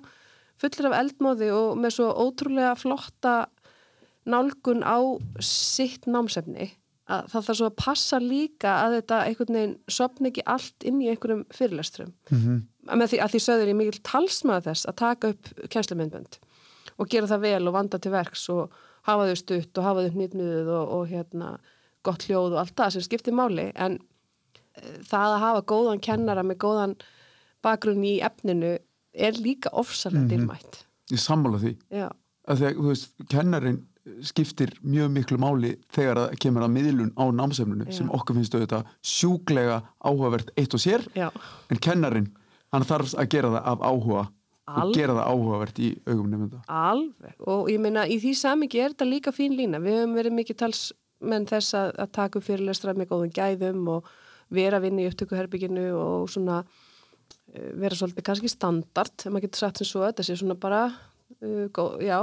fullir af eldmóði og með svo ótrúlega flotta nálgun á sitt námsefni að það þarf svo að passa líka að þetta einhvern veginn sopni ekki allt inn í einhverjum fyrirlestrum Mhm. með því að því söður ég mikil talsmaður þess að taka upp kennslumyndbönd og gera það vel og vanda til verks og hafa þau stutt og hafa þau hnýtnuðuð og, og hérna gott hljóð og allt það sem skiptir máli en eh, það að hafa góðan kennara með góðan bakgrunn í efninu er líka ofsalega dýrmætt Ég sammála því. já, Að að, þú veist, kennarin skiptir mjög miklu máli þegar það kemur að miðlun á námsefninu Já. sem okkur finnst auðvitað sjúklega áhugavert eitt og sér, já, en kennarin, hann þarf að gera það af áhuga Alveg. og gera það áhugavert í augum nefnda. alveg og ég meina í því samingi er þetta líka fín lína við höfum verið mikið talsmenn þess að, að taka upp fyrirlestra með góðum gæðum og vera að vinna í upptökuherbygginu og svona vera svolítið kannski standard ef maður getur sagt sem svo, þetta sé svona bara uh, gó, já,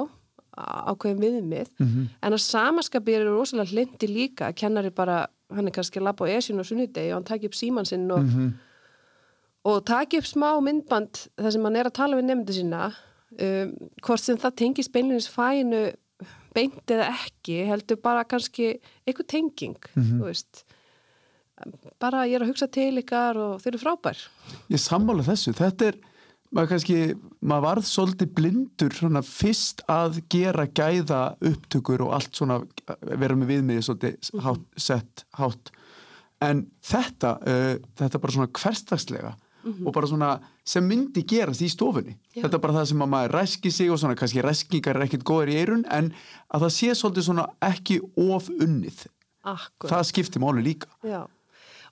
á- ákveðin viðmið, Mhm. en að samaskapi er rosalega hlindi líka, kennari bara hann er kannski að labba á esjun og sunnudegi og hann taki upp síman sinn og, Mhm. og taki upp smá myndband þar sem hann er að tala við nefndu sína um, hvort sem það tengist beinlinis fæinu beint eða ekki heldur bara kannski eitthvað tenging þú veist bara ég er að hugsa til ykkar og þeir eru frábær. Ég sammála þessu, þetta er maður kannski, maður varð svolítið blindur svona fyrst að gera gæða upptökur og allt svona vera með viðmiði svolítið hátt, sett hátt. En þetta, uh, þetta bara svona hverstagslega og bara svona sem myndi gerast í stofunni. Já. þetta er bara það sem að maður ræski sig og svona kannski ræskingar er ekkit góður í eirun en að það sé svolítið svona ekki of unnið, Akkur. það skiptir máli líka. Já,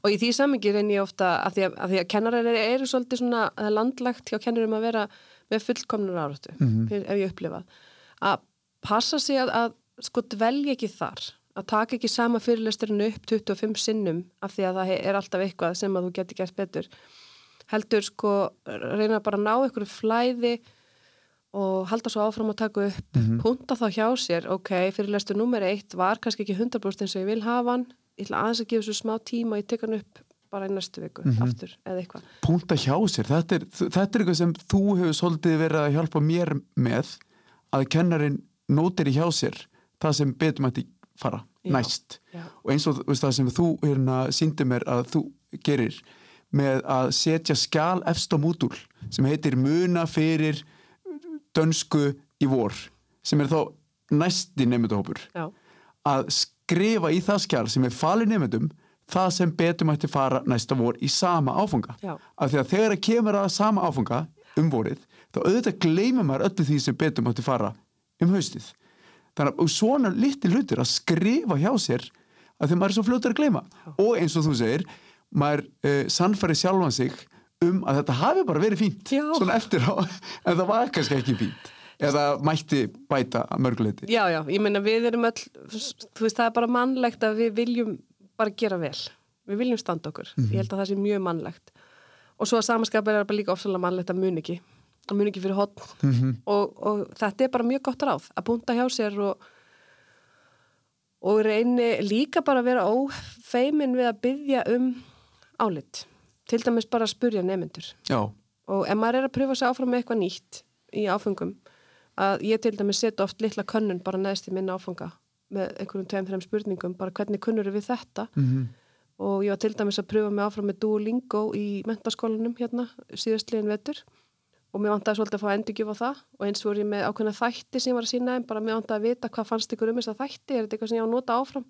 og í því samingi reyni ég ofta að því að, að, því að kennarar eru, eru svolítið svona landlagt hjá kennarum að vera með fullkomnur áratu, Mhm. fyrir, ef ég upplifað að passa sig að, að sko dvelja ekki þar að taka ekki sama fyrirlesturinn upp 25 sinnum af því að það er alltaf eitthvað sem að þú getur gert betur. Heldur sko reyna bara að ná einhverju flæði og halda svo áfram að taka upp punta þá hjá sér, ok, fyrirlestur nummer eitt var kannski ekki 100% eins og ég vil hafa hann ég ætla aðeins að gefa svo smá tíma og ég tek hann upp bara í næstu viku, aftur, eða eitthvað. Punta hjá sér, þetta er, þetta er eitthvað sem þú hefur svolítið verið að hjálpa mér með að kennarin nótir í hjá sér það sem betur mætti fara Já, næst. já. og eins og veist, það sem þú hérna, síndi mér að þú gerir með að setja skjál á mútul sem heitir muna fyrir dönsku í vor sem er þá næsti nefndahópur að skrifa í það skjál sem er falið nefndum það sem betur mætti fara næsta vor í sama áfunga Já. af því að þegar það kemur að sama áfunga um vorið þá auðvitað gleymur maður öllu því sem betur mætti fara um haustið þannig að svona litil hlutir að skrifa hjá sér að því maður er svo fljóttur að gleyma Já. og eins og þú segir maður uh, sannfæri sjálfan sig um að þetta hafi bara verið fínt Já. svona eftir á, en það var kannski ekki fínt eða mætti bæta að mörguleiti. Já, já, ég meina við erum öll, þú veist það er bara mannlegt að við viljum bara gera vel. Við viljum standa okkur, mm -hmm. ég held að það sé mjög mannlegt. Og svo að samanskap er bara líka ofsalega mannlegt að mun ekki að mun ekki fyrir hotn mm -hmm. og, og þetta er bara mjög gott ráð að búnda hjá sér og og reyni líka bara að vera ófeimin við að byggja um álit. Til dæmis bara að spurja nefnendur og ef maður er að pröfa sér áfram með eitthvað nýtt í áfengum að ég til dæmis setja oft litla könnun bara neðst í minna áfanga með einhverjum tveim-þreim spurningum bara hvernig kunnur við þetta? Mm -hmm. og ég var til dæmis að pröfa mig áfram með Duolingo í mentaskólanum hérna síðastliðin vetur. Og mér vant að svolítið að fá endurgjöf á það. Og eins voru ég með ákveðna þætti sem ég var að sína en bara mér vant að vita hvað fannst ykkur um þess að þætti er þetta eitthvað sem ég á að nota áfram?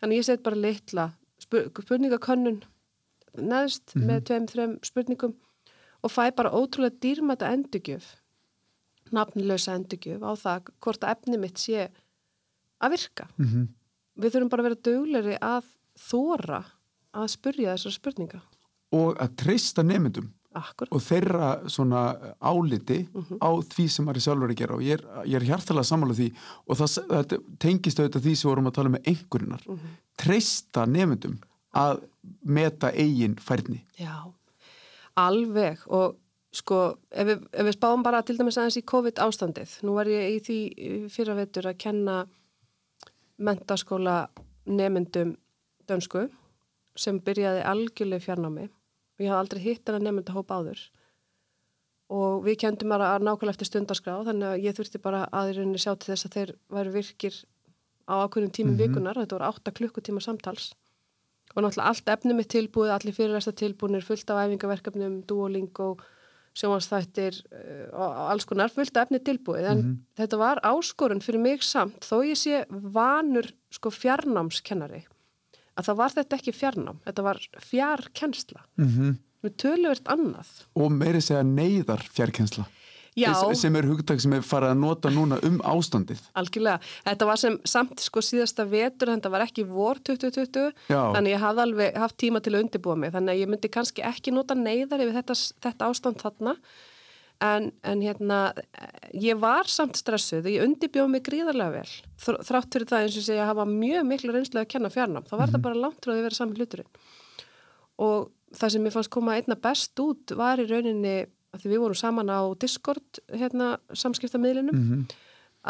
Þannig ég set bara litla spurningakönnun neðst mm -hmm. með tveim, þreim spurningum og fæ bara ótrúlega dýrmæta endurgjöf nafnlösa endurgjöf á það hvort að efni mitt sé að virka mm -hmm. við þurfum bara að vera dögleri að þóra að spurja þessar spurninga og að treysta nefndum Akkur. og þeirra svona áliti mm -hmm. á því sem maður er sjálfur að gera og ég er, ég er hjartalega sammála því og það, það tengist auðvitað því sem vorum að tala með einhverjunar mm -hmm. treysta nefndum að meta eigin færni. Já, alveg og sko ef við, ef við spáum bara til dæmis aðeins í COVID ástandið, nú var ég í því fyrravetur að kenna mentaskóla nefndum dönsku sem byrjaði algjörlega fjarnámi. Og ég hafði aldrei hitt en að nefnda hópa áður. Og við kendum bara að nákvæmlega eftir stundarskrá þannig að ég þurfti bara aðeirinni sjá til þess að þeir væri virkir á ákveðnum tímum mm -hmm. vikunar, þetta voru 8 klukkutíma samtals. Og náttúrulega allt efnum er tilbúið, allir fyrirlæsta tilbúinir, fullt af æfingaverkefnum, Duolingo, sjómanstættir eh, og alls konar, fullt efni tilbúið, en mm -hmm. þetta var áskorun fyrir mig samt, þó ég sé vanur sko fjarnámskennari, að það var þetta ekki fjarnám, þetta var fjarkensla, mm -hmm. með töluvert annað. Og meiri segja neyðar fjarkensla. Já. sem er hugtak sem er farið að nota núna um ástandið. Algjörlega, þetta var sem samt sko síðasta vetur, þetta var ekki vor 2020, Já. þannig ég hafði alveg haft tíma til að undirbúa mig, þannig að ég myndi kannski ekki nota neyðar yfir þetta, þetta ástand þarna, en, en hérna, ég var samt stressuð og ég undirbjóð mig gríðarlega vel. Þrátt fyrir það eins og segja að hafa mjög miklu reynslega að kenna fjarnam, þá var mm -hmm. þetta bara langt frá því að vera saman hluturinn. Og það sem ég fannst koma einna best út var í rauninni að því við vorum saman á Discord hérna, samskiptamiðlinum mm -hmm.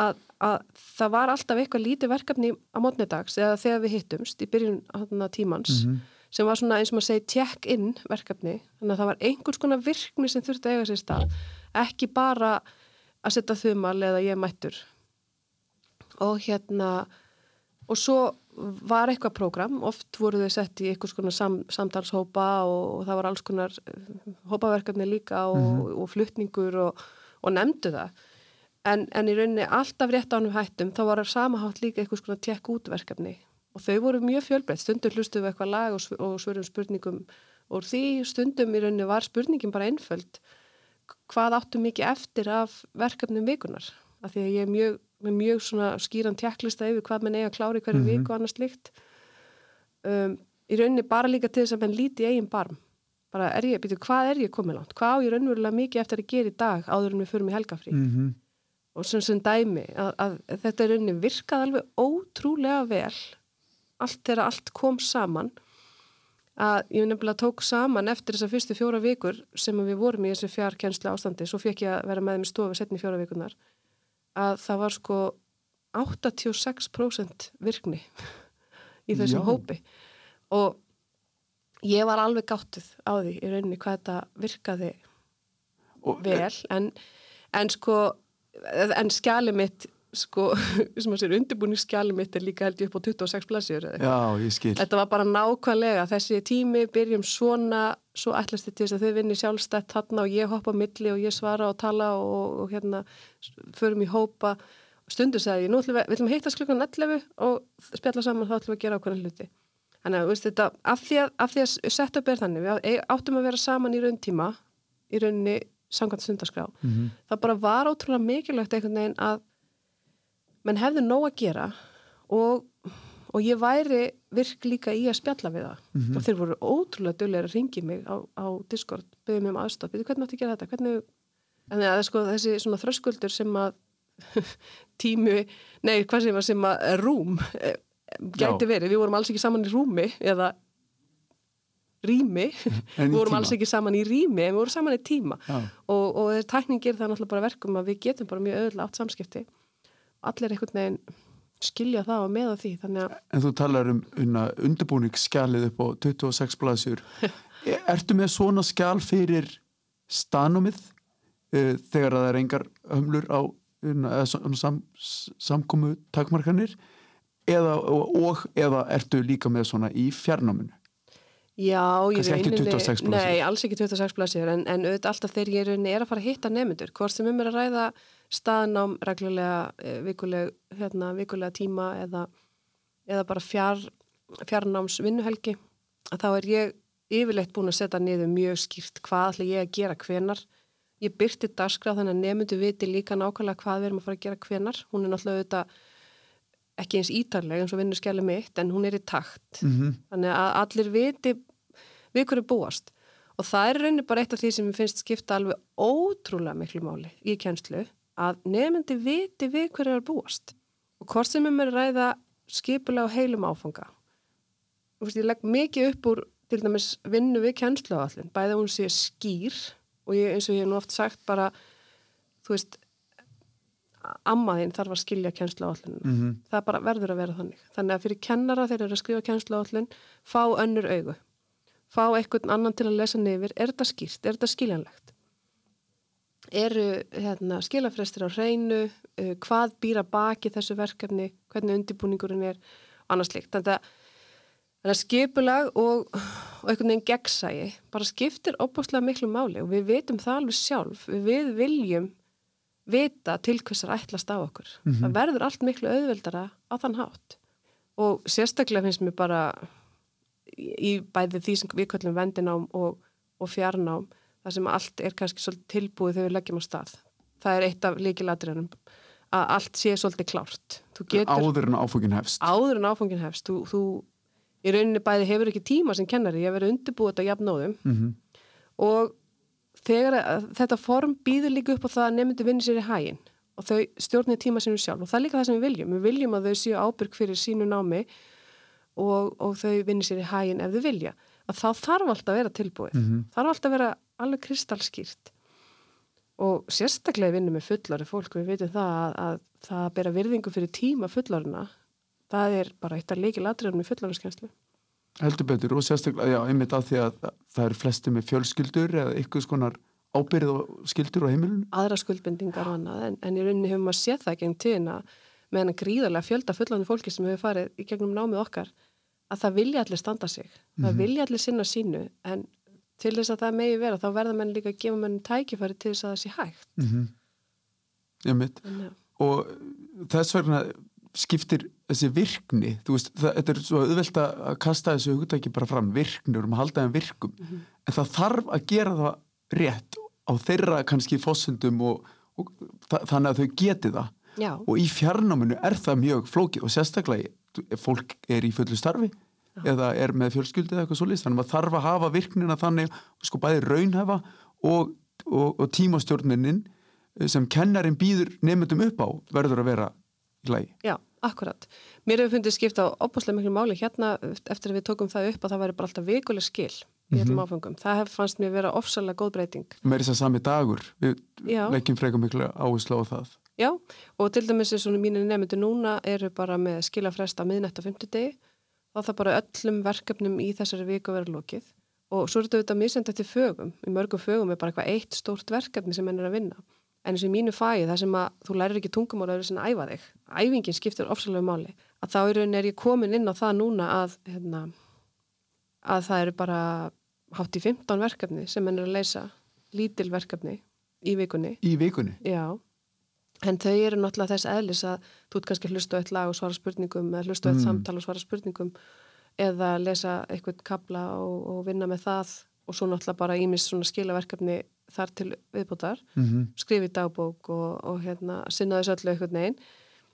að, að það var alltaf eitthvað lítið verkefni á mótnedags eða þegar við hittumst í byrjun hérna, tímans mm -hmm. sem var svona eins og maður segi check-in verkefni þannig að það var einhvers konar virkni sem þurfti að eiga sér stað ekki bara að setja þumal eða ég mættur og hérna og svo var eitthvað prógram, oft voru þau sett í einhvers konar sam, samtalshópa og, og það var alls konar eh, hópaverkefni líka og, mm -hmm. og fluttningur og, og nefndu það. En, en í rauninni alltaf rétt ánum hættum þá var það samahátt líka einhvers konar tekk útverkefni og þau voru mjög fjölbreytt, stundum hlustuðu eitthvað lag og svörum spurningum og því. Stundum í rauninni var spurningin bara einföld. Hvað áttu mikið eftir af verkefnum vikunar af því að ég er mjög með mjög svona skýran tjekklista yfir hvað mann eiga að klára í hverju mm -hmm. viku og annars líkt um, í rauninni bara líka til þess að mann líti eigin barm. Bara er ég, býtu, hvað er ég komið langt? Hvað á ég raunverulega mikið eftir að gera í dag áður en við förum í helgafrí? Mm -hmm. og sem sem dæmi að, að þetta rauninni virkað alveg ótrúlega vel allt þegar allt kom saman að ég nefnilega tók saman eftir þessar fyrstu fjóra vikur sem við vorum í þessu fjarkenslu ástandi svo fekk ég að vera með í stofu setni fjóra vikunar að það var sko 86% virkni í þessum Já. hópi og ég var alveg gáttuð á því í rauninni hvað þetta virkaði og, vel en, en sko en skjali mitt sko, sem að sér undirbúningsskjali mitt er líka held ég upp á 26 plassjur Já, ég skil. Þetta var bara nákvæmlega, þessi tími byrjum svona, svo ætlast þetta til þess að þau vinni sjálfstætt þarna og ég hoppa milli og ég svara og tala og, og hérna förum í hópa. Stundur segði ég, nú ætlum við, við ætlum að hitta klukkan 11 og spjalla saman þá ætlum við að gera ákveðin hluti. Þannig að, veist þetta, af því að, að, að setja upp er þannig, við áttum að vera saman í raun tíma, í rauninni samkvæmt stundarskrá, mm -hmm. það bara var ótrúlega mikilvægt einhvern veginn að menn hefði nóg að gera og, og ég væri virk líka í að spjalla við það. Mm -hmm. og þeir voru ótrúlega dölir að ringi mig á, á Discord, byggði mig um aðstof hvernig áttu að gera þetta, hvernig en það er sko þessi svona þröskuldur sem að tímu, nei hvað sem að sem að rúm eh, gæti Já. verið, við vorum alls ekki saman í rúmi eða rými, við vorum alls ekki saman í rými en við vorum saman í tíma. Já. og, og tækningir það er náttúrulega bara verkum að við getum bara mjög öðulega átt samskipti allir einhvern veginn skilja það og meða því En þú talar um undirbúningsskjalið upp á 26 blaðsjur Ertu með svona skjal fyrir stanumið uh, þegar það er engar hömlur á uh, sam, samkomu takmarkanir eða, og, eða ertu líka með svona í fjarnáminu? Já, ég eininni, nei, alls ekki 26 blaðsjur en, en auðvitað alltaf þegar ég er að fara að hitta nefnundur, hvort sem um er að ræða staðnám reglulega eh, vikuleg, hérna, vikulega tíma eða, eða bara fjár, fjarnáms vinnuhelgi að þá er ég yfirleitt búin að setja niður mjög skýrt hvað ætla ég að gera hvenar ég byrti dagskraf þannig að nefndu viti líka nákvæmlega hvað við erum að fara að gera hvenar hún er náttúrulega auðvitað ekki eins ítarlega eins og vinnur skjali mitt en hún er í takt. Mm -hmm. þannig að allir viti við hverju búast. Og það er raunin bara eitt af því sem ég finnst skipta alveg ótrúlega miklu máli í kjænslu að nefndi viti við hverju er búast. Og hvort sem er með ræða skipulega og heilum áfanga. Veist, ég legg mikið upp úr til dæmis vinnu við kjænsluáallin bæða hún sé skýr og ég, eins og ég hef nú oft sagt bara þú veist ammaðinn þarf að skilja kjænsluáallin mm -hmm. það bara verður að vera þannig. Þannig að fyrir kennara þeir eru að skrifa kjænsluáallin fá önnur augu. Fá einhvern annan til að lesa nefir er þetta skýrt, er þetta skiljanlegt eru hérna, skilafrestir á hreinu, uh, hvað býra baki þessu verkefni, hvernig undibúningurinn er og annars slikt. Þannig að, þannig að skipulag og, og einhvern veginn gegnsægi bara skiptir óbúslega miklu máli og við vitum það alveg sjálf. Við, viljum vita til hvers að ætlast á okkur. Mm -hmm. Það verður allt miklu auðveldara á þann hátt. Og sérstaklega finnst mér bara í bæði því sem við kallum vendinám og, og fjarnám það sem allt er kannski svolítið tilbúið þegar við leggjum á stað. Það er eitt af líkiladriðanum að allt sé svolítið klárt. Getur, áður en áfungin hefst. Áður en áfungin hefst. Þú, þú í rauninni bæði hefur ekki tíma sem kennari, ég verið undirbúið þetta jafnóðum mm -hmm. og þegar þetta form býður líka upp á það að nefndu vinni sér í hægin og þau stjórnir tíma sinu sjálf og það er líka það sem við viljum. Við viljum að þau séu ábyrg fyrir sínu námi og, og þau vinni sér í hægin ef þau vilja. Að þá þarf alltaf að vera tilbúið. Mm -hmm. Þarf alltaf að vera alveg kristalskýrt og sérstaklega vinnum með fullari fólk við veitum það að, að það að bera virðingu fyrir tíma fullarina það er bara eitt af leikil atriðum með fullariskenslu Heldur betur og sérstaklega, já, einmitt af því að það eru flesti með fjölskyldur eða ykkur skonar ábyrð og skyldur á heimilinu. Aðra skuldbendingar og annað en, en í rauninni hefur maður séð það gegn tíðina með hennar gríðarlega fjölda fullarni fólki sem hefur farið í gegnum námið okkar að það vilja allir standa sig, mm -hmm. það vilja allir sinna sínu en til þess að það megi vera þá verða menn líka að gefa menn tækifæri til þess að það sé hægt mm -hmm. Já mitt og þess vegna skiptir þessi virkni veist, það, þetta er svo auðvelt að kasta þessu hugtæki bara fram virkni og um að halda þeim virkum mm -hmm. en það þarf að gera það rétt á þeirra kannski fósundum og, og þannig að þau geti það Já. og í fjarnáminu er það mjög flókið og sérstaklega fólk er í fullu starfi eða er með fjölskyldi eða eitthvað svolítið þannig að maður þarf að hafa virknina þannig sko bæði raunhefa og, og, og tímastjórninin sem kennarin býður nefndum upp á verður að vera í lagi. Já, akkurat. Mér hefur fundið skipta á opaslega miklu máli hérna eftir að við tókum það upp að það væri bara alltaf vikuleg skil í mm -hmm. áfengum. Það hef fannst mér vera ofsalega góð breyting. Mér er þess að sami dagur við leggjum freka miklu áherslu á það. Já, og til dæmis er svona mínir nefndu núna eru bara með skilafresta miðnætt á fymtudegi þá það bara öllum verkefnum í þessari viku verið lókið og svo er þetta auðvitað misend eftir fögum, í mörgum fögum er bara eitthvað eitt stórt verkefni sem henn er að vinna. En eins og í mínu fæi það sem að þú lærir ekki tungumál að það eru svona æfa þig. Æfingin skiptir ofsalega máli. Að þá er ég komin inn á það núna að, hérna, að það eru bara hátt í 15 verkefni sem henn er að leysa lítil verkefni í vikunni. Í vikunni? Já, en þau eru náttúrulega þess eðlis að þú ert kannski hlustu eitt lag og svara spurningum eða hlustu eitt mm. samtal og svara spurningum eða lesa eitthvað kabla og, og vinna með það og svo náttúrulega bara ímis svona skilaverkefni þar til viðbútar mm -hmm. skrifi dagbók og, og hérna sinna þessu öllu eitthvað neginn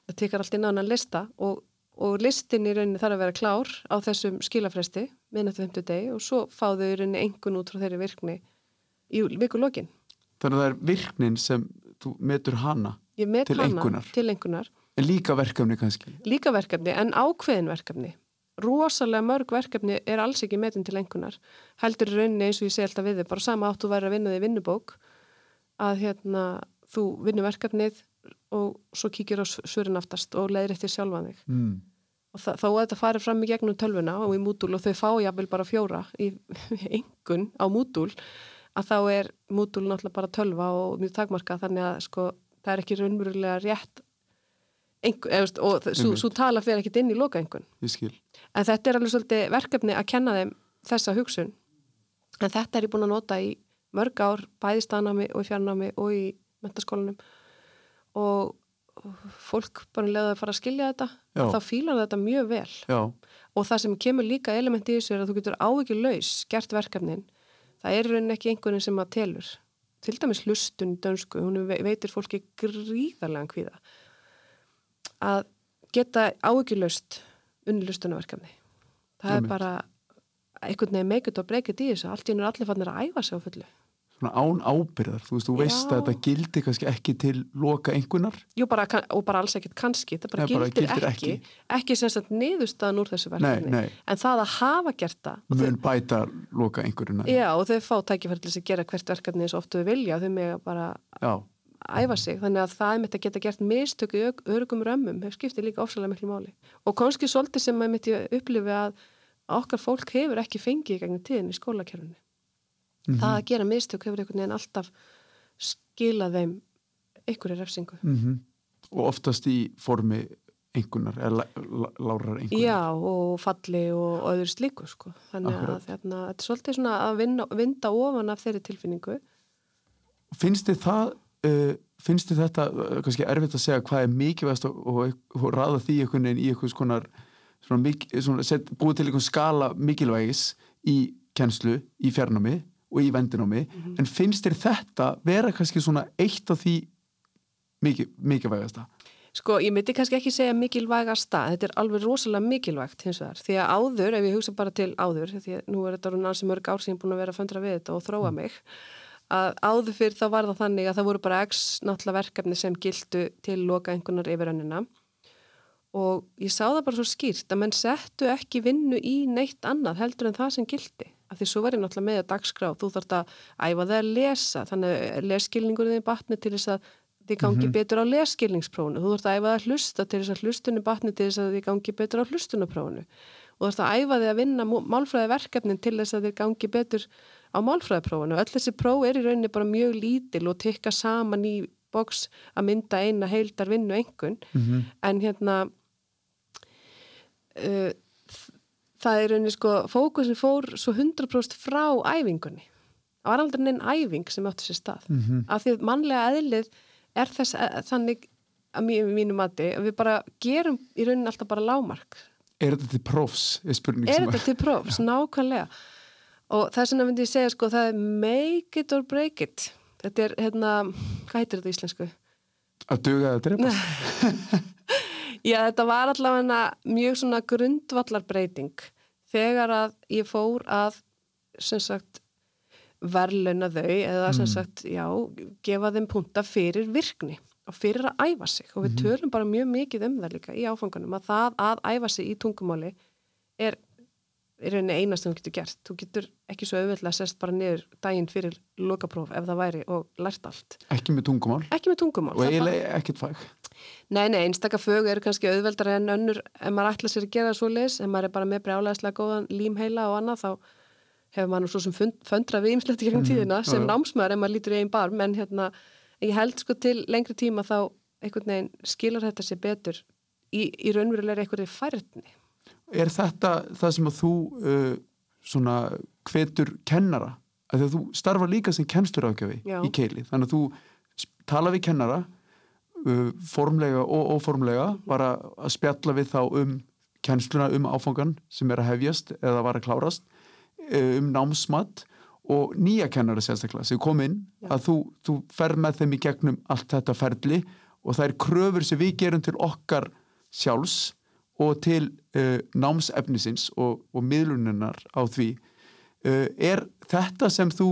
það tekar allt inn á hann lista og, og listin í rauninni þarf að vera klár á þessum skilafresti minnættu 50 deg og svo fá þau í rauninni engun út frá þeirri virkni í vikulógin Þannig að það er virknin sem þú metur hana met til hana engunar til En líka verkefni kannski. Líka verkefni en ákveðin verkefni. Rosalega mörg verkefni er alls ekki metin til engunar heldur rauninni eins og ég segi alltaf við þið bara sama áttu væri að vinna þig vinnubók að hérna þú vinnur verkefnið og svo kíkir á svörin aftast og leiðir eftir sjálfan þig. Mm. og þá er þetta farið fram í gegnum tölvuna og í mútul og þau fá jáfnvel bara fjóra í engun á mútul að þá er mútul náttúrulega bara tölva og mjög takmarka þannig að sko það er ekki raunverulega rétt Engu, eða, og svo tala fyrir ekkit inn í loka engun en þetta er alveg svolítið verkefni að kenna þeim þessa hugsun. En þetta er ég búin að nota í mörg ár bæði staðnámi og í fjarnámi og í mentaskólanum og fólk bara leðið að fara að skilja þetta Já. þá fílar þetta mjög vel. Já. og það sem kemur líka elementi í þessu er að þú getur ávikið laus gert verkefnin. Það er raunin ekki einhverjum sem að telur til dæmis hlustun dönsku, hún veitir fólki gríðarlega hvíða að geta áhugilust unnilustunarverkefni það Jum er bara einhvern veginn meikut og breykit í þessu. Allt í hennu er allir fannir að æfa sig á fullu Svona án ábyrðar, þú veist, þú veist að þetta gildi kannski ekki til loka einhvernar Jú, bara, og bara alls ekkit kannski það bara, Nei, bara gildir, gildir ekki. ekki, ekki sem sagt niðurstaðan úr þessu verkefni. En það að hafa gert það mun bæta loka einhverjuna Já, og þau fá tækifærtilis að gera hvert verkefni eins og oftu þau vilja, þau með bara Já. æfa sig, þannig að það er mitt að geta gert mistöku örgum römmum hefur skiptið líka ofsalega miklu máli. Og kannski svolítið sem að mitt ég upplifi að okkar fólk hefur ekki fengið í mm -hmm. það að gera mistök hefur einhvern veginn alltaf skilað þeim einhverju refsingu mm -hmm. og oftast í formi einhvernar, eða lárar einhvernar Já, og falli og, og öðru slíku sko, þannig Akkurat. að þarna, þetta er svolítið svona að vinna, vinda ofan af þeirri tilfinningu Finnst þið það uh, finnst þið þetta uh, kannski erfitt að segja hvað er mikilvægast og, og, og ræða því einhvern veginn í einhvers konar svona, svona, set, búið til einhvern skala mikilvægis í kennslu, í fjarnámi og í vendinámi, mm -hmm. en finnst þér þetta vera kannski svona eitt af því mikil, mikilvægasta? Sko, ég myndi kannski ekki segja mikilvægasta, þetta er alveg rosalega mikilvægt hins vegar, því að áður, ef ég hugsa bara til áður, því að nú er þetta náttúrulega mörg ár sem ég er búin að vera að föndra við þetta og þróa mm. mig að áður fyrir þá var það þannig að það voru bara x náttúrulega verkefni sem gildu til loka einhvernar yfir önnina og ég sá það bara svo skýrt að menn settu ekki vinnu í neitt annað heldur en það sem gildi af því svo var ég náttúrulega með að dagskráð þú þarfst að æfa það að lesa þannig að leskilningurinn er batni til þess að þið gangi mm -hmm. betur á leskilningsprónu þú þarfst að æfa það að hlusta til þess að hlustunni batni til þess að þið gangi betur á hlustunaprónu og þú þarfst að æfa þið að vinna málfræði verkefnin til þess að þið gangi betur á málfræðiprófunu. Öll þessi próf er í rauninni bara mjög lítil og tekka saman í boks að mynda eina heildar vinnu engun mm -hmm. en hérna uh, það er rauninni sko fókusin fór svo 100% frá æfingunni. Það var aldrei neinn æfing sem átti sér stað. Mm -hmm. Af því að mannlega eðlið er þess að, þannig að mínu mati að við bara gerum í rauninni alltaf bara lámark. Er þetta til prófs? Er, er þetta til prófs? Nákvæmlega og þess vegna myndi ég segja sko það er make it or break it þetta er hérna, hvað heitir þetta í íslensku? Að duga eða drepa Já, þetta var allavega mjög svona grundvallarbreyting þegar að ég fór að sem sagt verleuna þau eða sem mm. sagt, já, gefa þeim punta fyrir virkni og fyrir að æfa sig og við mm. törum bara mjög mikið um það líka í áfangunum að það að æfa sig í tungumáli er er rauninni einast sem þú getur gert. Þú getur ekki svo auðvitað að sest bara niður daginn fyrir lokapróf ef það væri og lært allt. Ekki með tungumál, ekki með tungumál. og eiginlega ekkit fag? Nei, nei, einstakka fög eru kannski auðveldar en önnur. Ef maður ætla sér að gera það svo leis ef maður er bara með brjálæðislega góðan límheila og annað þá hefur maður svo sem fund, föndra við ymslegt í gegnum mm, tíðina sem já. námsmaður ef maður lítur í einn barm. En, hérna, ég held sko til lengri tíma þá skilur þetta sér betur í, í raunverulega einhverju færðni Er þetta það sem að þú uh, svona hvetur kennara? Að að þú starfa líka sem kennsturafgjöfi í keili, þannig að þú tala við kennara uh, formlega og óformlega var að spjalla við þá um kennsluna um áfangan sem er að hefjast eða var að klárast uh, um námsmatt og nýja kennara sérstaklega sem kom inn Já. að þú, þú fer með þeim í gegnum allt þetta ferli og það er kröfur sem við gerum til okkar sjálfs og til uh, námsefnisins og, og miðluninnar á því uh, er þetta sem þú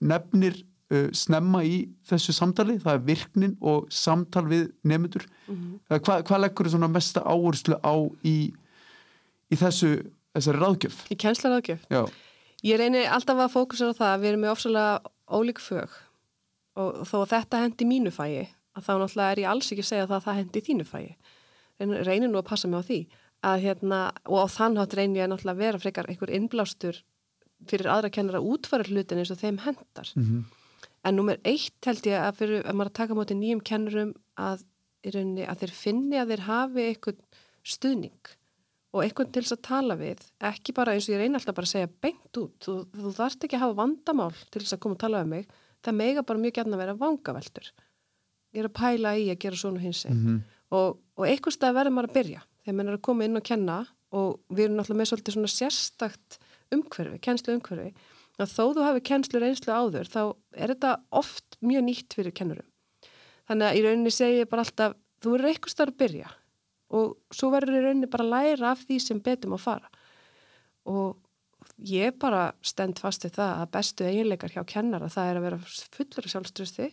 nefnir uh, snemma í þessu samtali, það er virknin og samtal við nefndur mm -hmm. hvað hva leggur þú mesta áherslu á í, í þessu ráðgjöf? Í kjensla ráðgjöf? Já. Ég reynir alltaf að fókusa á það að við erum með ofsalega ólík fög og þó að þetta hendi mínu fæi að þá náttúrulega er ég alls ekki að segja að það, það hendi þínu fæi reynir nú að passa mig á því að hérna, og á þann hátt reynir ég náttúrulega að vera frekar einhver innblástur fyrir aðra kennara útfæra hlutin eins og þeim hendar mm -hmm. en nummer eitt held ég að fyrir að maður taka móti nýjum kennurum að, rauninni, að þeir finni að þeir hafi einhvern stuðning og einhvern til þess að tala við ekki bara eins og ég reyni alltaf bara að segja beint út, þú, þú þarfst ekki að hafa vandamál til þess að koma að tala um mig það mega bara mjög gætna að vera vangaveltur. Ég er að pæla í að gera svona hins mm -hmm og, og einhvers stað verður maður að byrja þegar maður er að koma inn og kenna og við erum náttúrulega með svolítið svona sérstakt umhverfi, kennslu umhverfi að þó þú hafi kennslu reynslu áður þá er þetta oft mjög nýtt fyrir kennurum. Þannig að í rauninni segir ég bara alltaf þú verður einhvers stað að byrja og svo verður í rauninni bara að læra af því sem betum að fara. Og ég bara stend fast við það að bestu eiginleikar hjá kennara það er að vera fullur sjálfströsti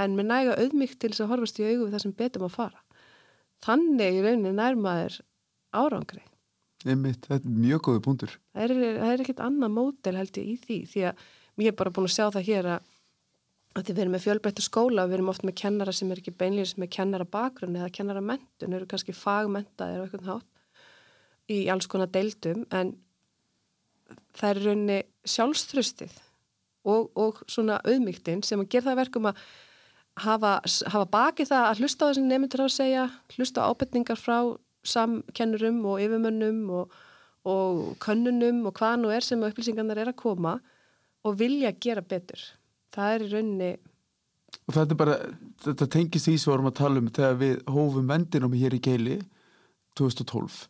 en með næga auðmyggt til þess að horfast í augu við það sem betum að fara þannig í rauninni nærmaður árangri. Einmitt, þetta er mjög góði punktur. Það er, er ekkit annað mótel held ég í því því að mér er bara búin að sjá það hér að, að við erum með fjölbreyttu skóla og við erum oft með kennara sem er ekki beinlega sem er kennara bakgrunni eða kennara mentun, eru kannski fagmentaðir og eitthvað hát í alls konar deildum en það er rauninni sjálfströstið og, og svona auðmygtin sem að gera það verkum að hafa, hafa bakið það að hlusta á þessi nefndur að segja, hlusta á ábyrningar frá samkennurum og yfirmönnum og, og könnunum og hvað nú er sem upplýsingarnar er að koma og vilja gera betur. Það er í rauninni... Og þetta er bara, þetta tengist við vorum að tala um þegar við hófum vendinum hér í Keili 2012,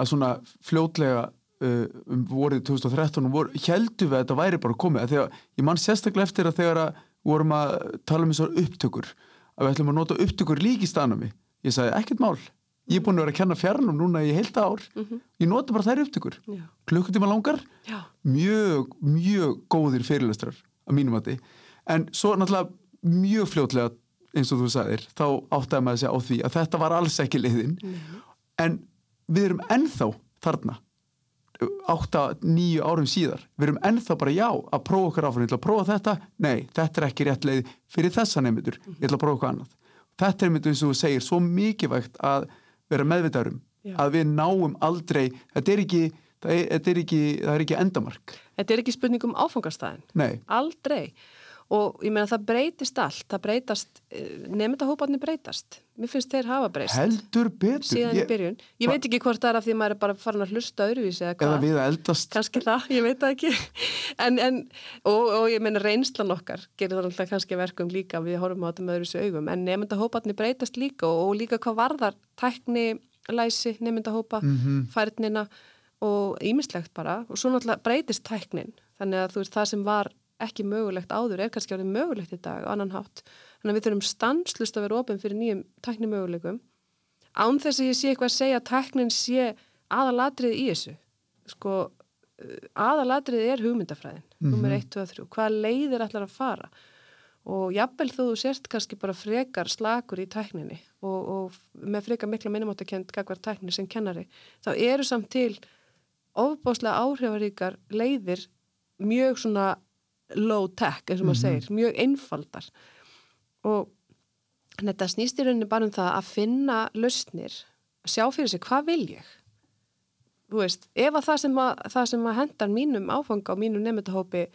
að svona fljótlega uh, um vorið 2013 vor, heldum við að þetta væri bara komið, þegar ég mann sérstaklega eftir að þegar að vorum að tala um þessar upptökur að við ætlum að nota upptökur lík í staðnum ég sagði ekkert mál. Ég er búin að vera að kenna fjarnum núna í heilt ár. Mm -hmm. ég nota bara þær upptökur. Klukkutíma langar. Já. mjög, mjög góðir fyrirlestrar að mínum að þið en svo náttúrulega mjög fljótlega eins og þú sagðir, þá áttaði maður að segja á því að þetta var alls ekki leiðin mm -hmm. en við erum ennþá þarna 8-9 árum síðar. Við erum ennþá bara já að prófa okkar áfram. Ég ætla að prófa þetta, nei, þetta er ekki rétt leið fyrir þessa nefndur, ég ætla að prófa okkar annað. Þetta er myndu eins og þú segir svo mikilvægt að vera meðvitaðurum að við náum aldrei þetta er ekki, það er, þetta er ekki, það er ekki endamark. Þetta er ekki spurning um áfangastæðin aldrei og ég meina það breytist allt, það breytast eh, nefndahóparnir breytast. Mér finnst þeir hafa breyst. Heldur betur. Síðan ég, í byrjun, ég veit ekki hvort það er af því maður er bara farin að hlusta öðruvísi eða eða við að eldast. Kannski það, ég veit það ekki. En, en, og, og ég meina reynslan okkar gerir það alltaf kannski verkum líka við horfum á þetta með öðruvísi augum. En nefndahóparnir breytast líka og, og líka hvað varðar tækni, læsi, nefndahópa mm -hmm. færnina og ímislegt bara. Og svo náttúrulega breytist tæknin. Þannig að þú veist það sem var ekki mögulegt áður er kannski árið mögulegt í dag annan hátt. Þannig að við þurfum stanslust að vera ofin fyrir nýjum tæknimöguleikum án þess að ég sé eitthvað að segja að tæknin sé aðalatrið í þessu. Sko aðalatrið er hugmyndafræðin, mm -hmm. nummer 1, 2, 3. Hvað leiðir allar að fara? Og jafnvel þú sért kannski bara frekar slakur í tækninni og, og með frekar mikla minnumáttakent kakvar tækni sem kennari, þá eru samt til ofbáslega áhrifaríkar leiðir mjög svona low tech, eins og maður mm -hmm. segir, mjög einfaldar. Og þetta snýst í rauninni bara um það að finna lausnir, að sjá fyrir sig hvað vil ég? Þú veist, ef að það sem að, það sem að hendar mínum áfanga og mínum nefndahópi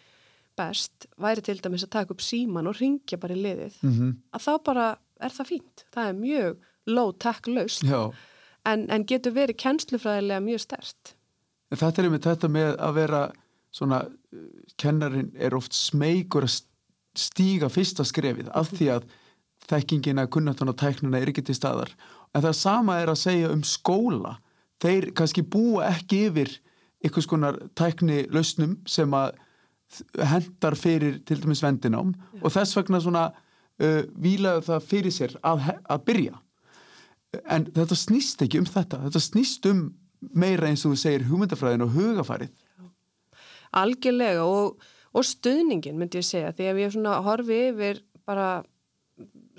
best væri til dæmis að taka upp síman og ringja bara í liðið mm -hmm. að þá bara er það fínt. Það er mjög low tech laust en, en getur verið kennslufræðilega mjög stert Þetta er með þetta með að vera svona, kennarin er oft smeykur að stíga fyrsta skrefið af því að þekkingina, kunnatun og tæknuna er ekki til staðar. En það sama er að segja um skóla. Þeir kannski búa ekki yfir einhvers konar tækni lausnum sem að hendar fyrir til dæmis vendinám Já. og þess vegna svona uh, vilaðu það fyrir sér að, að byrja. En þetta snýst ekki um þetta. Þetta snýst um meira eins og þú segir hugmyndafræðin og hugafarið Algjörlega og, og stuðningin myndi ég segja því að við svona horfi yfir bara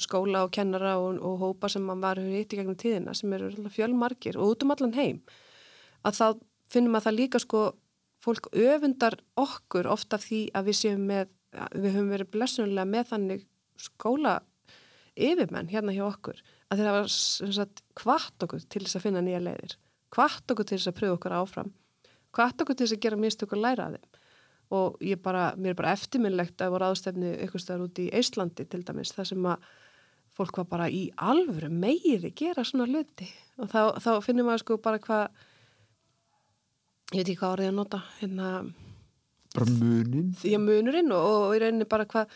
skóla og kennara og, og hópa sem mann var hitt í gegnum tíðina sem eru fjölmarkir og út um allan heim að þá finnum að það líka sko fólk öfundar okkur ofta því að við séum með, við höfum verið blessunlega með þannig skóla yfirmenn hérna hjá okkur að þeir hafa hvart okkur til þess að finna nýja leiðir, hvart okkur til þess að pröfa okkur áfram, hvart okkur til þess að gera mistök og læra að þeim. Og ég bara, mér er bara eftirminnlegt að voru aðstefnu ykkur stöðar út í Íslandi til dæmis, það sem að fólk var bara í alvöru meiri gera svona hluti? Og þá, þá finnum maður sko bara hvað ég veit ekki hvað árið að nota hérna bara munin. Því að munurinn og, og í rauninni bara hvað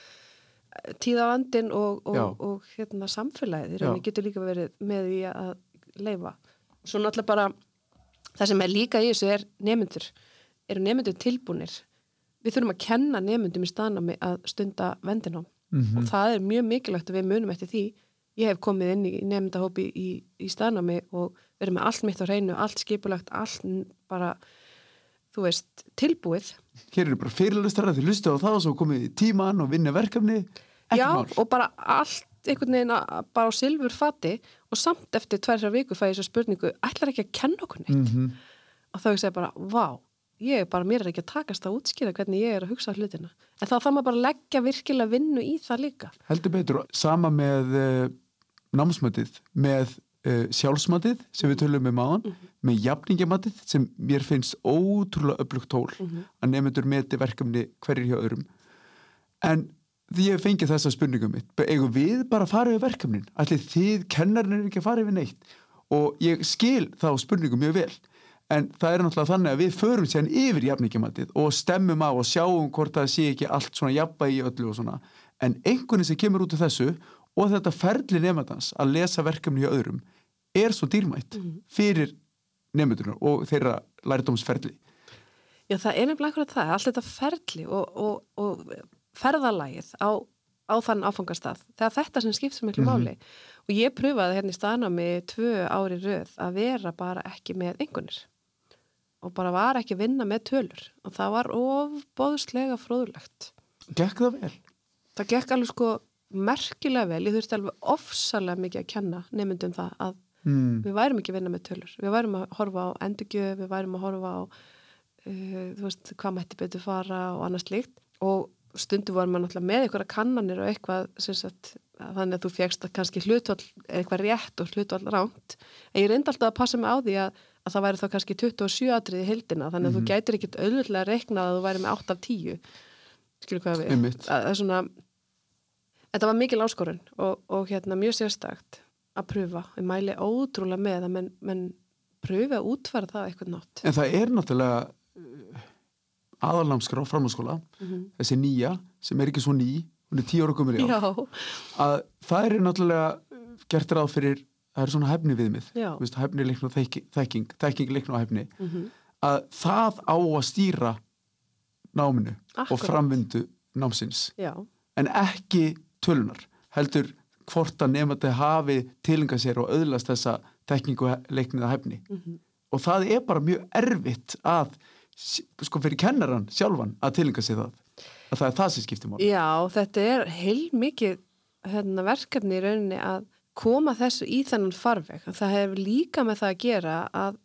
tíðavandin og, og, og hérna samfélagið í rauninni Já. getur líka verið með því að leifa svo náttúrulega bara það sem er líka í þessu er nemyndur eru nemyndur tilbúinir við þurfum að kenna nemyndum í staðnámi að stunda vendinám mm -hmm. og það er mjög mikilvægt að við munum eftir því. Ég hef komið inn í nemyndahópi í, í staðnámi og verið með allt mitt á hreinu, allt skipulagt allt bara þú veist, tilbúið. Hér eru bara fyrirlustar að þið lustu á það og svo komið í tíman og vinna verkefni Já, mál. og bara allt einhvern veginn bara á silfur fati og samt eftir tværra viku fæði þessu spurningu ætlar ekki að kenna okkur neitt mm -hmm. og þá ég bara, vá ég er bara, mér er ekki að takast að útskýra hvernig ég er að hugsa hlutina, en þá þarf maður bara að leggja virkilega vinnu í það líka Heldur betur, sama með uh, námsmötið, með uh, sjálfsmatið sem við tölum um aðan mm -hmm. með jafningamatið sem mér finnst ótrúlega öflugt tól mm -hmm. að nefnendur meti verkefni hverjir hjá öðrum en því ég fengi þessa spurningum mitt. Eigum við bara að fara yfir verkefnin? Allir þið kennarinn er ekki að fara yfir neitt? Og ég skil þá spurningum mjög vel. En það er náttúrulega þannig að við förum sér yfir jafningamatið og stemmum á og sjáum hvort það sé ekki allt svona jafna í öllu og svona. En einhvern sem kemur út af þessu og þetta ferli nefndans að lesa verkefni hjá öðrum er svo dýrmætt mm. fyrir nefndunar og þeirra lærdómsferli. Já það er nefnilega akkurat það allt þetta ferli og, og, og ferðalægið á, á þann áfangastað, er þetta sem skipt svo miklu mm -hmm. máli. Og ég pröfaði hérna í staðnámi tvö ári röð að vera bara ekki með einhvernir og bara var ekki að vinna með tölur. Og það var ofbóðslega fróðulegt Gekk það vel? Það gekk alveg sko merkilega vel, ég þurfti alveg ofsalega mikið að kenna nefndum það að mm. við værum ekki að vinna með tölur. Við værum að horfa á endurgjöf, við værum að horfa á uh, þú veist, hvað mætti betur fara og annars líkt og stundu vorum við náttúrulega með einhverja kannanir og eitthvað sagt, þannig að þú fjækst að kannski hlutvall eitthvað rétt og hlutvall ránt en ég reyndi alltaf að passa mig á því að, að það væri þá kannski 27 atrið í hildina þannig að mm -hmm. þú mhm. gætir ekkit auðvitað að rekna að þú væri með 8 af 10 skilur hvað við að, að svona, þetta var mikil áskorun og, og hérna mjög sérstakt að pröfa, ég mæli ótrúlega með að menn, menn pröfi að útfæra það eitthvað nátt. En það er náttúrulega uh, aðalnámskra á framhanskóla mm -hmm. þessi nýja, sem er ekki svo ný hún er tíu ára komur í á að það er náttúrulega gert ráð fyrir, það er svona hefni viðmið veist, hefni leikn og þekking þekking leikn og hefni mm -hmm. að það á að stýra náminu Akkurat. og framvindu námsins Já. en ekki tölunar heldur hvort að nefnandi hafi tilinga sér og öðlast þessa tekningu leikniða hefni mm -hmm. og það er bara mjög erfitt að sko fyrir kennaran sjálfan að tilinga sér það. Að það er það sem skiptir mál Já, þetta er heil mikið hérna, verkefni í rauninni að koma þessu í þennan farveg. Það hefur líka með það að gera að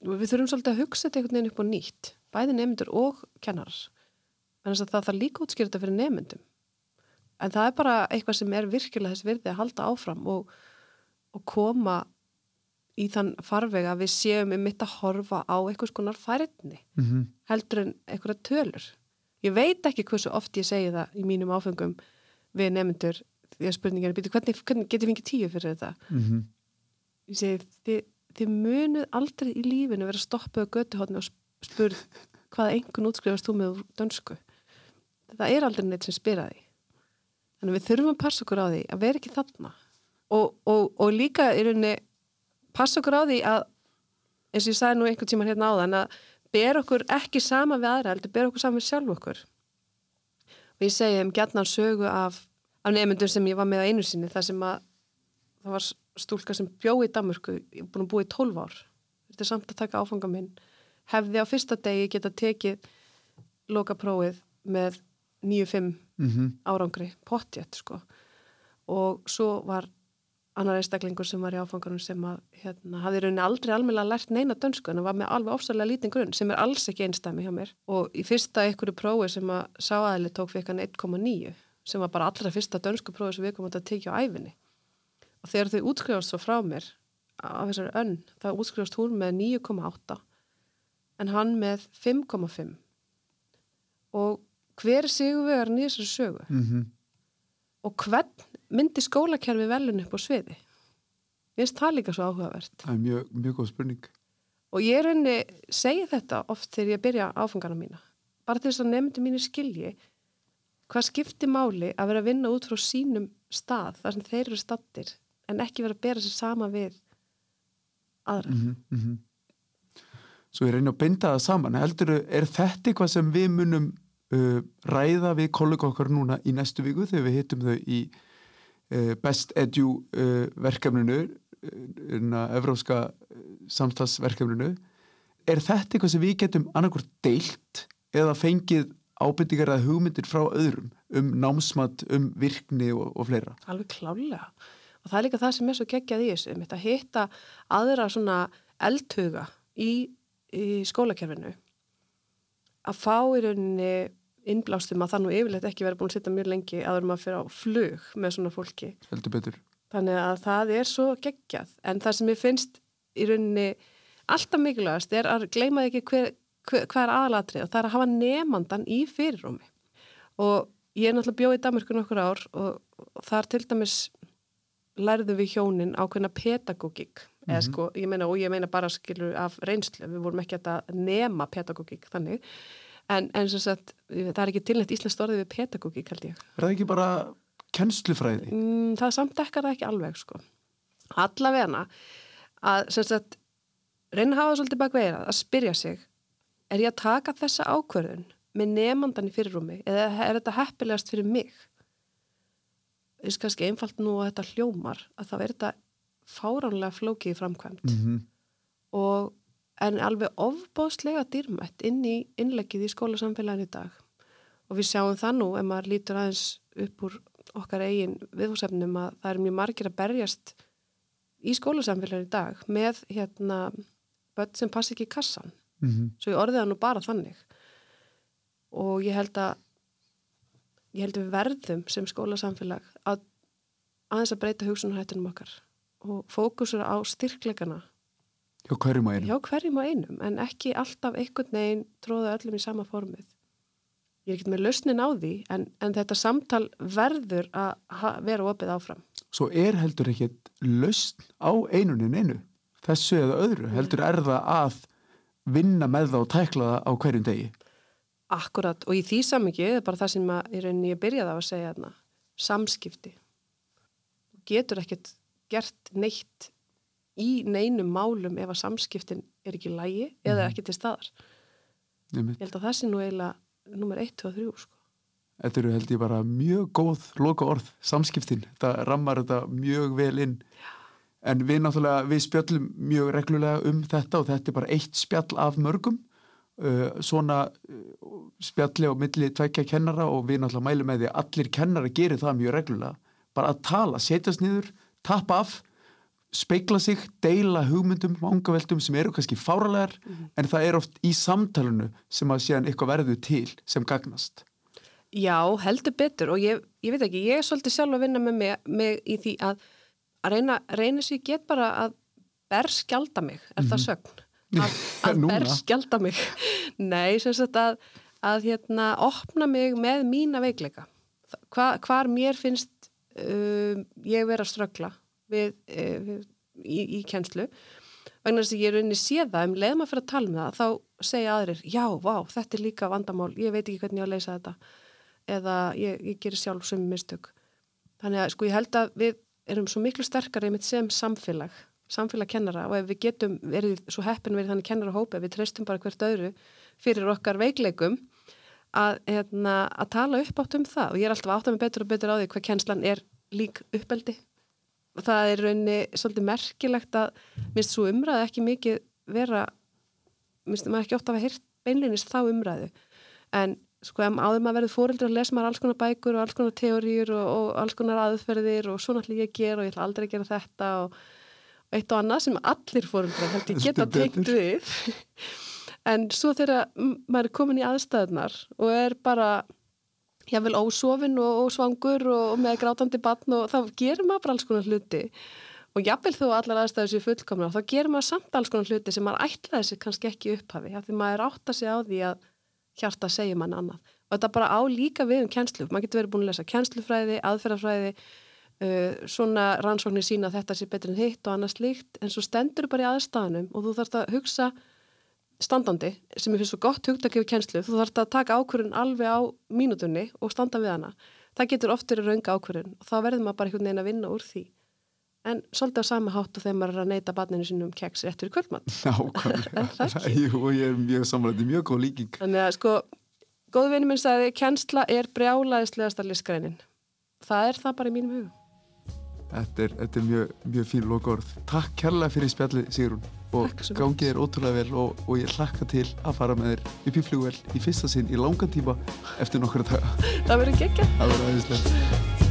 við þurfum svolítið að hugsa þetta einhvern veginn upp á nýtt bæði nefndur og kennarar. En þess að það þarf líka útskýrta fyrir nefndum en það er bara eitthvað sem er virkilega þess virði að halda áfram og, og koma í þann farveg að við séum um mitt að horfa á eitthvað skonar færðni mm -hmm. heldur en eitthvað tölur. Ég veit ekki hversu oft ég segi það í mínum áfengum við nefndur því að spurningin er býtu hvernig, hvernig getur við ekki tíu fyrir þetta? Mm -hmm. ég segi þið, þið munuð aldrei í lífinu vera stoppuð á götuhotni og spurð hvaða engun útskrifast þú með dönsku. Það er aldrei neitt sem spyr að því. Þannig við þurfum að passa okkur á því að vera ekki þarna. Og, og, og líka í rauninni passa okkur á því að eins og ég sagði nú einhvern tíman hérna á þann að ber okkur ekki sama við aðra heldur ber okkur sama við sjálf okkur. Og ég segi um gætnar sögu af, af nefnundur sem ég var með á einu sinni þar sem að það var stúlka sem bjóði í Damurku búin að búi í 12 ár. Þetta er samt að taka áfanga minn. Hefði á fyrsta degi geta tekið lokaprófið með 9-5 mm -hmm. árangri pottjett sko. Og svo var annar einstaklingur sem var í áfangunum sem að hérna, hafði rauninni aldrei alveg lært neina dönsku en var með alveg ofsalega lítinn grunn sem er alls ekki einstæmi hjá mér. Og í fyrsta einhverju prófi sem að sáaðili tók fyrir hann 1,9 sem var bara allra fyrsta dönsku prófi sem við komum að tekja á æfinni og þegar þau útskrifast svo frá mér af þessari önn, þá útskrifast hún með 9,8 en hann með 5,5 og hver sigur við er nýðsar sögu? Mm -hmm. og hvern myndi skólakerfi velun upp á sviði? Ég finnst það líka svo áhugavert. Það er mjög, mjög góð spurning. Og ég reyni segi þetta oft þegar ég byrja áfengana mína. Bara til þess að nefndi mínu skilji hvað skiptir máli að vera að vinna út frá sínum stað þar sem þeir eru stattir en ekki vera að bera sér sama við aðra. Mm -hmm. Svo ég reyni að binda það saman. Heldur, er þetta eitthvað sem við munum uh, ræða við kollega okkar núna í næstu viku þegar við hittum þau í Best Edu eh, verkefninu eh, evróska samstagsverkefninu er þetta eitthvað sem við getum annarkur deilt eða fengið ábyrtingar eða hugmyndir frá öðrum um námsmatt, um virkni og, og fleira? Alveg klálega og það er líka það sem er svo geggjað í þessu að hitta aðra svona eldhuga í, í skólakerfinu. Að fá í rauninni innblástum að það nú yfirleitt ekki verið búin að sitta mjög lengi aður maður fyrir á flug með svona fólki. Heldur betur. Þannig að það er svo geggjað en það sem ég finnst í rauninni alltaf mikilvægast er að gleyma ekki hver, hver, hver er aðalatrið og það er að hafa nefnandan í fyrirrumi og ég er náttúrulega bjóð í Damerkun okkur ár og, þar til dæmis lærðu við hjónin ákveðna pedagógík mm -hmm. sko, ég meina og ég meina bara skilur af reynslu, við vorum ekki að nema pedagógík þannig en, en sem sagt, það er ekki tilnætt íslenskt orðið við pedagógík held ég. Er það ekki bara kennslufræði? Mm, það samdekkar það ekki alveg sko. Allavegna að sem sagt reyna að hafa svolítið bak veira að spyrja sig er ég að taka þessa ákverðun með nefnandan í fyrirrumi eða er þetta heppilegast fyrir mig? Það er kannski einfalt nú að þetta hljómar að þá er þetta fáránlega flókið framkvæmt mm -hmm. og en alveg ofbóðslega dýrmætt inn í innleggið í skólasamfélaginu í dag. Og við sjáum það nú ef maður lítur aðeins upp úr okkar eigin viðhúsefnum að það er mjög margir að berjast í skólasamfélaginu í dag með hérna börn sem passi ekki í kassan mm -hmm. svo ég orðiða nú bara þannig. Og ég held að ég held að við verðum sem skólasamfélag að aðeins að breyta hugsunarhættinum okkar og fókusur á styrklegana Hjá hverjum á einum? Hjá hverjum á einum, en ekki alltaf einhvern veginn tróða öllum í sama formið. Ég er ekki með lausnin á því, en, en þetta samtal verður að vera opið áfram. Svo er heldur ekki lausn á einunin einu, þessu eða öðru, heldur er það að vinna með það og tækla það á hverjum degi? Akkurat, og í því samvikið er bara það sem að, ég, ég byrjaði á að segja þarna, samskipti. Getur ekkert gert neitt í neinum málum ef að samskiptin er ekki lægi eða mhm. ekki til staðar Nefnt. ég held að það sé nú eiginlega nummer 1, 2 og 3 sko. Þetta eru held ég bara mjög góð loka orð, samskiptin það rammar þetta mjög vel inn Já. en við náttúrulega við spjallum mjög reglulega um þetta og þetta er bara eitt spjall af mörgum uh, svona uh, spjalli á milli tveikja kennara og við náttúrulega mælum með því að allir kennara gerir það mjög reglulega bara að tala, setjast niður, tappa af speikla sig, deila hugmyndum vangaveltum sem eru kannski fáralegar mm -hmm. en það er oft í samtalenu sem að séðan eitthvað verður til sem gagnast Já, heldur betur og ég, ég veit ekki, ég er svolítið sjálf að vinna með mig, mig í því að að reyna, reyna sér get bara að berskjálta mig, er mm -hmm. það mhm. sögn? Að, að berskjálta mig Nei, sem sagt að að hérna opna mig með mína veikleika Hva, hvar mér finnst uh, ég vera að ströggla við, uh, í, í kjenslu vegna þess að ég er unni séða um leðum að fyrir að tala um það þá segja aðrir, já, vá, þetta er líka vandamál ég veit ekki hvernig ég á að leysa þetta. Eða ég, ég gerir sjálf sem mistök. Þannig að sko ég held að við erum svo miklu sterkari með sem samfélag samfélag kennara. Og ef við getum verið svo heppin verið þannig kennara hópa, við treystum bara hvert öðru fyrir okkar veikleikum að, hérna, að tala upp átt um það. Og ég er alltaf átt að með betur og betur á því hvað kennslan er lík uppeldi það er raunni svolítið merkilegt að minnst svo umræðu ekki mikið vera minnst maður ekki ótt að hafa hýrt beinleginist þá umræðu. En sko áður maður verið fóreldur að lesa maður alls konar bækur og alls konar teóriur og, og alls konar aðferðir og svona ætlum ég að gera og ég ætla aldrei að gera þetta og eitt og annað sem allir fóreldur held ég geta teikt við. En svo þegar maður er komin í aðstæðunar og er bara jável ósofin og, og svangur og, og með grátandi batn og þá gerir maður bara alls konar hluti. Og jável þó allar aðstæður séu fullkomna þá gerir maður samt alls konar hluti sem maður ætlaði sig kannski ekki upphafi því maður átta sig á því að hjarta segja mann annað. Og þetta bara á líka við um kjenslu maður getur verið búin að lesa kjenslufræði, aðferðafræði uh, svona rannsóknir sína þetta sé betur en hitt og annað slíkt en svo stendur bara í aðstæðanum og þú þarfst að hugsa standandi sem ég finnst svo gott hugta að gefa kjenslu þú þarfst að taka ákvörðun alveg á mínutunni og standa við hana. Það getur oft verið raunga ákvörðun og þá verður maður bara einhvern veginn að vinna úr því. En svolítið á sama hátu þegar maður er að neyta barninu sinum keks réttur í kvöldmatt Nákvæmlega, jú, ég er mjög samlega mjög góð líking. Þannig að sko, góðu vinni minn sagði kjensla er brjálaðislegasta listgrænin það er það bara í mínum hugum. Þetta er, þetta er mjög, mjög fín lókórð Takk kærlega fyrir spjalli Sigrun og gangið er ótrúlega vel og, og ég hlakka til að fara með þér upp í flugvel í fyrsta sinn í langan tíma eftir nokkru daga. Það verður geggja Það verður aðeinslega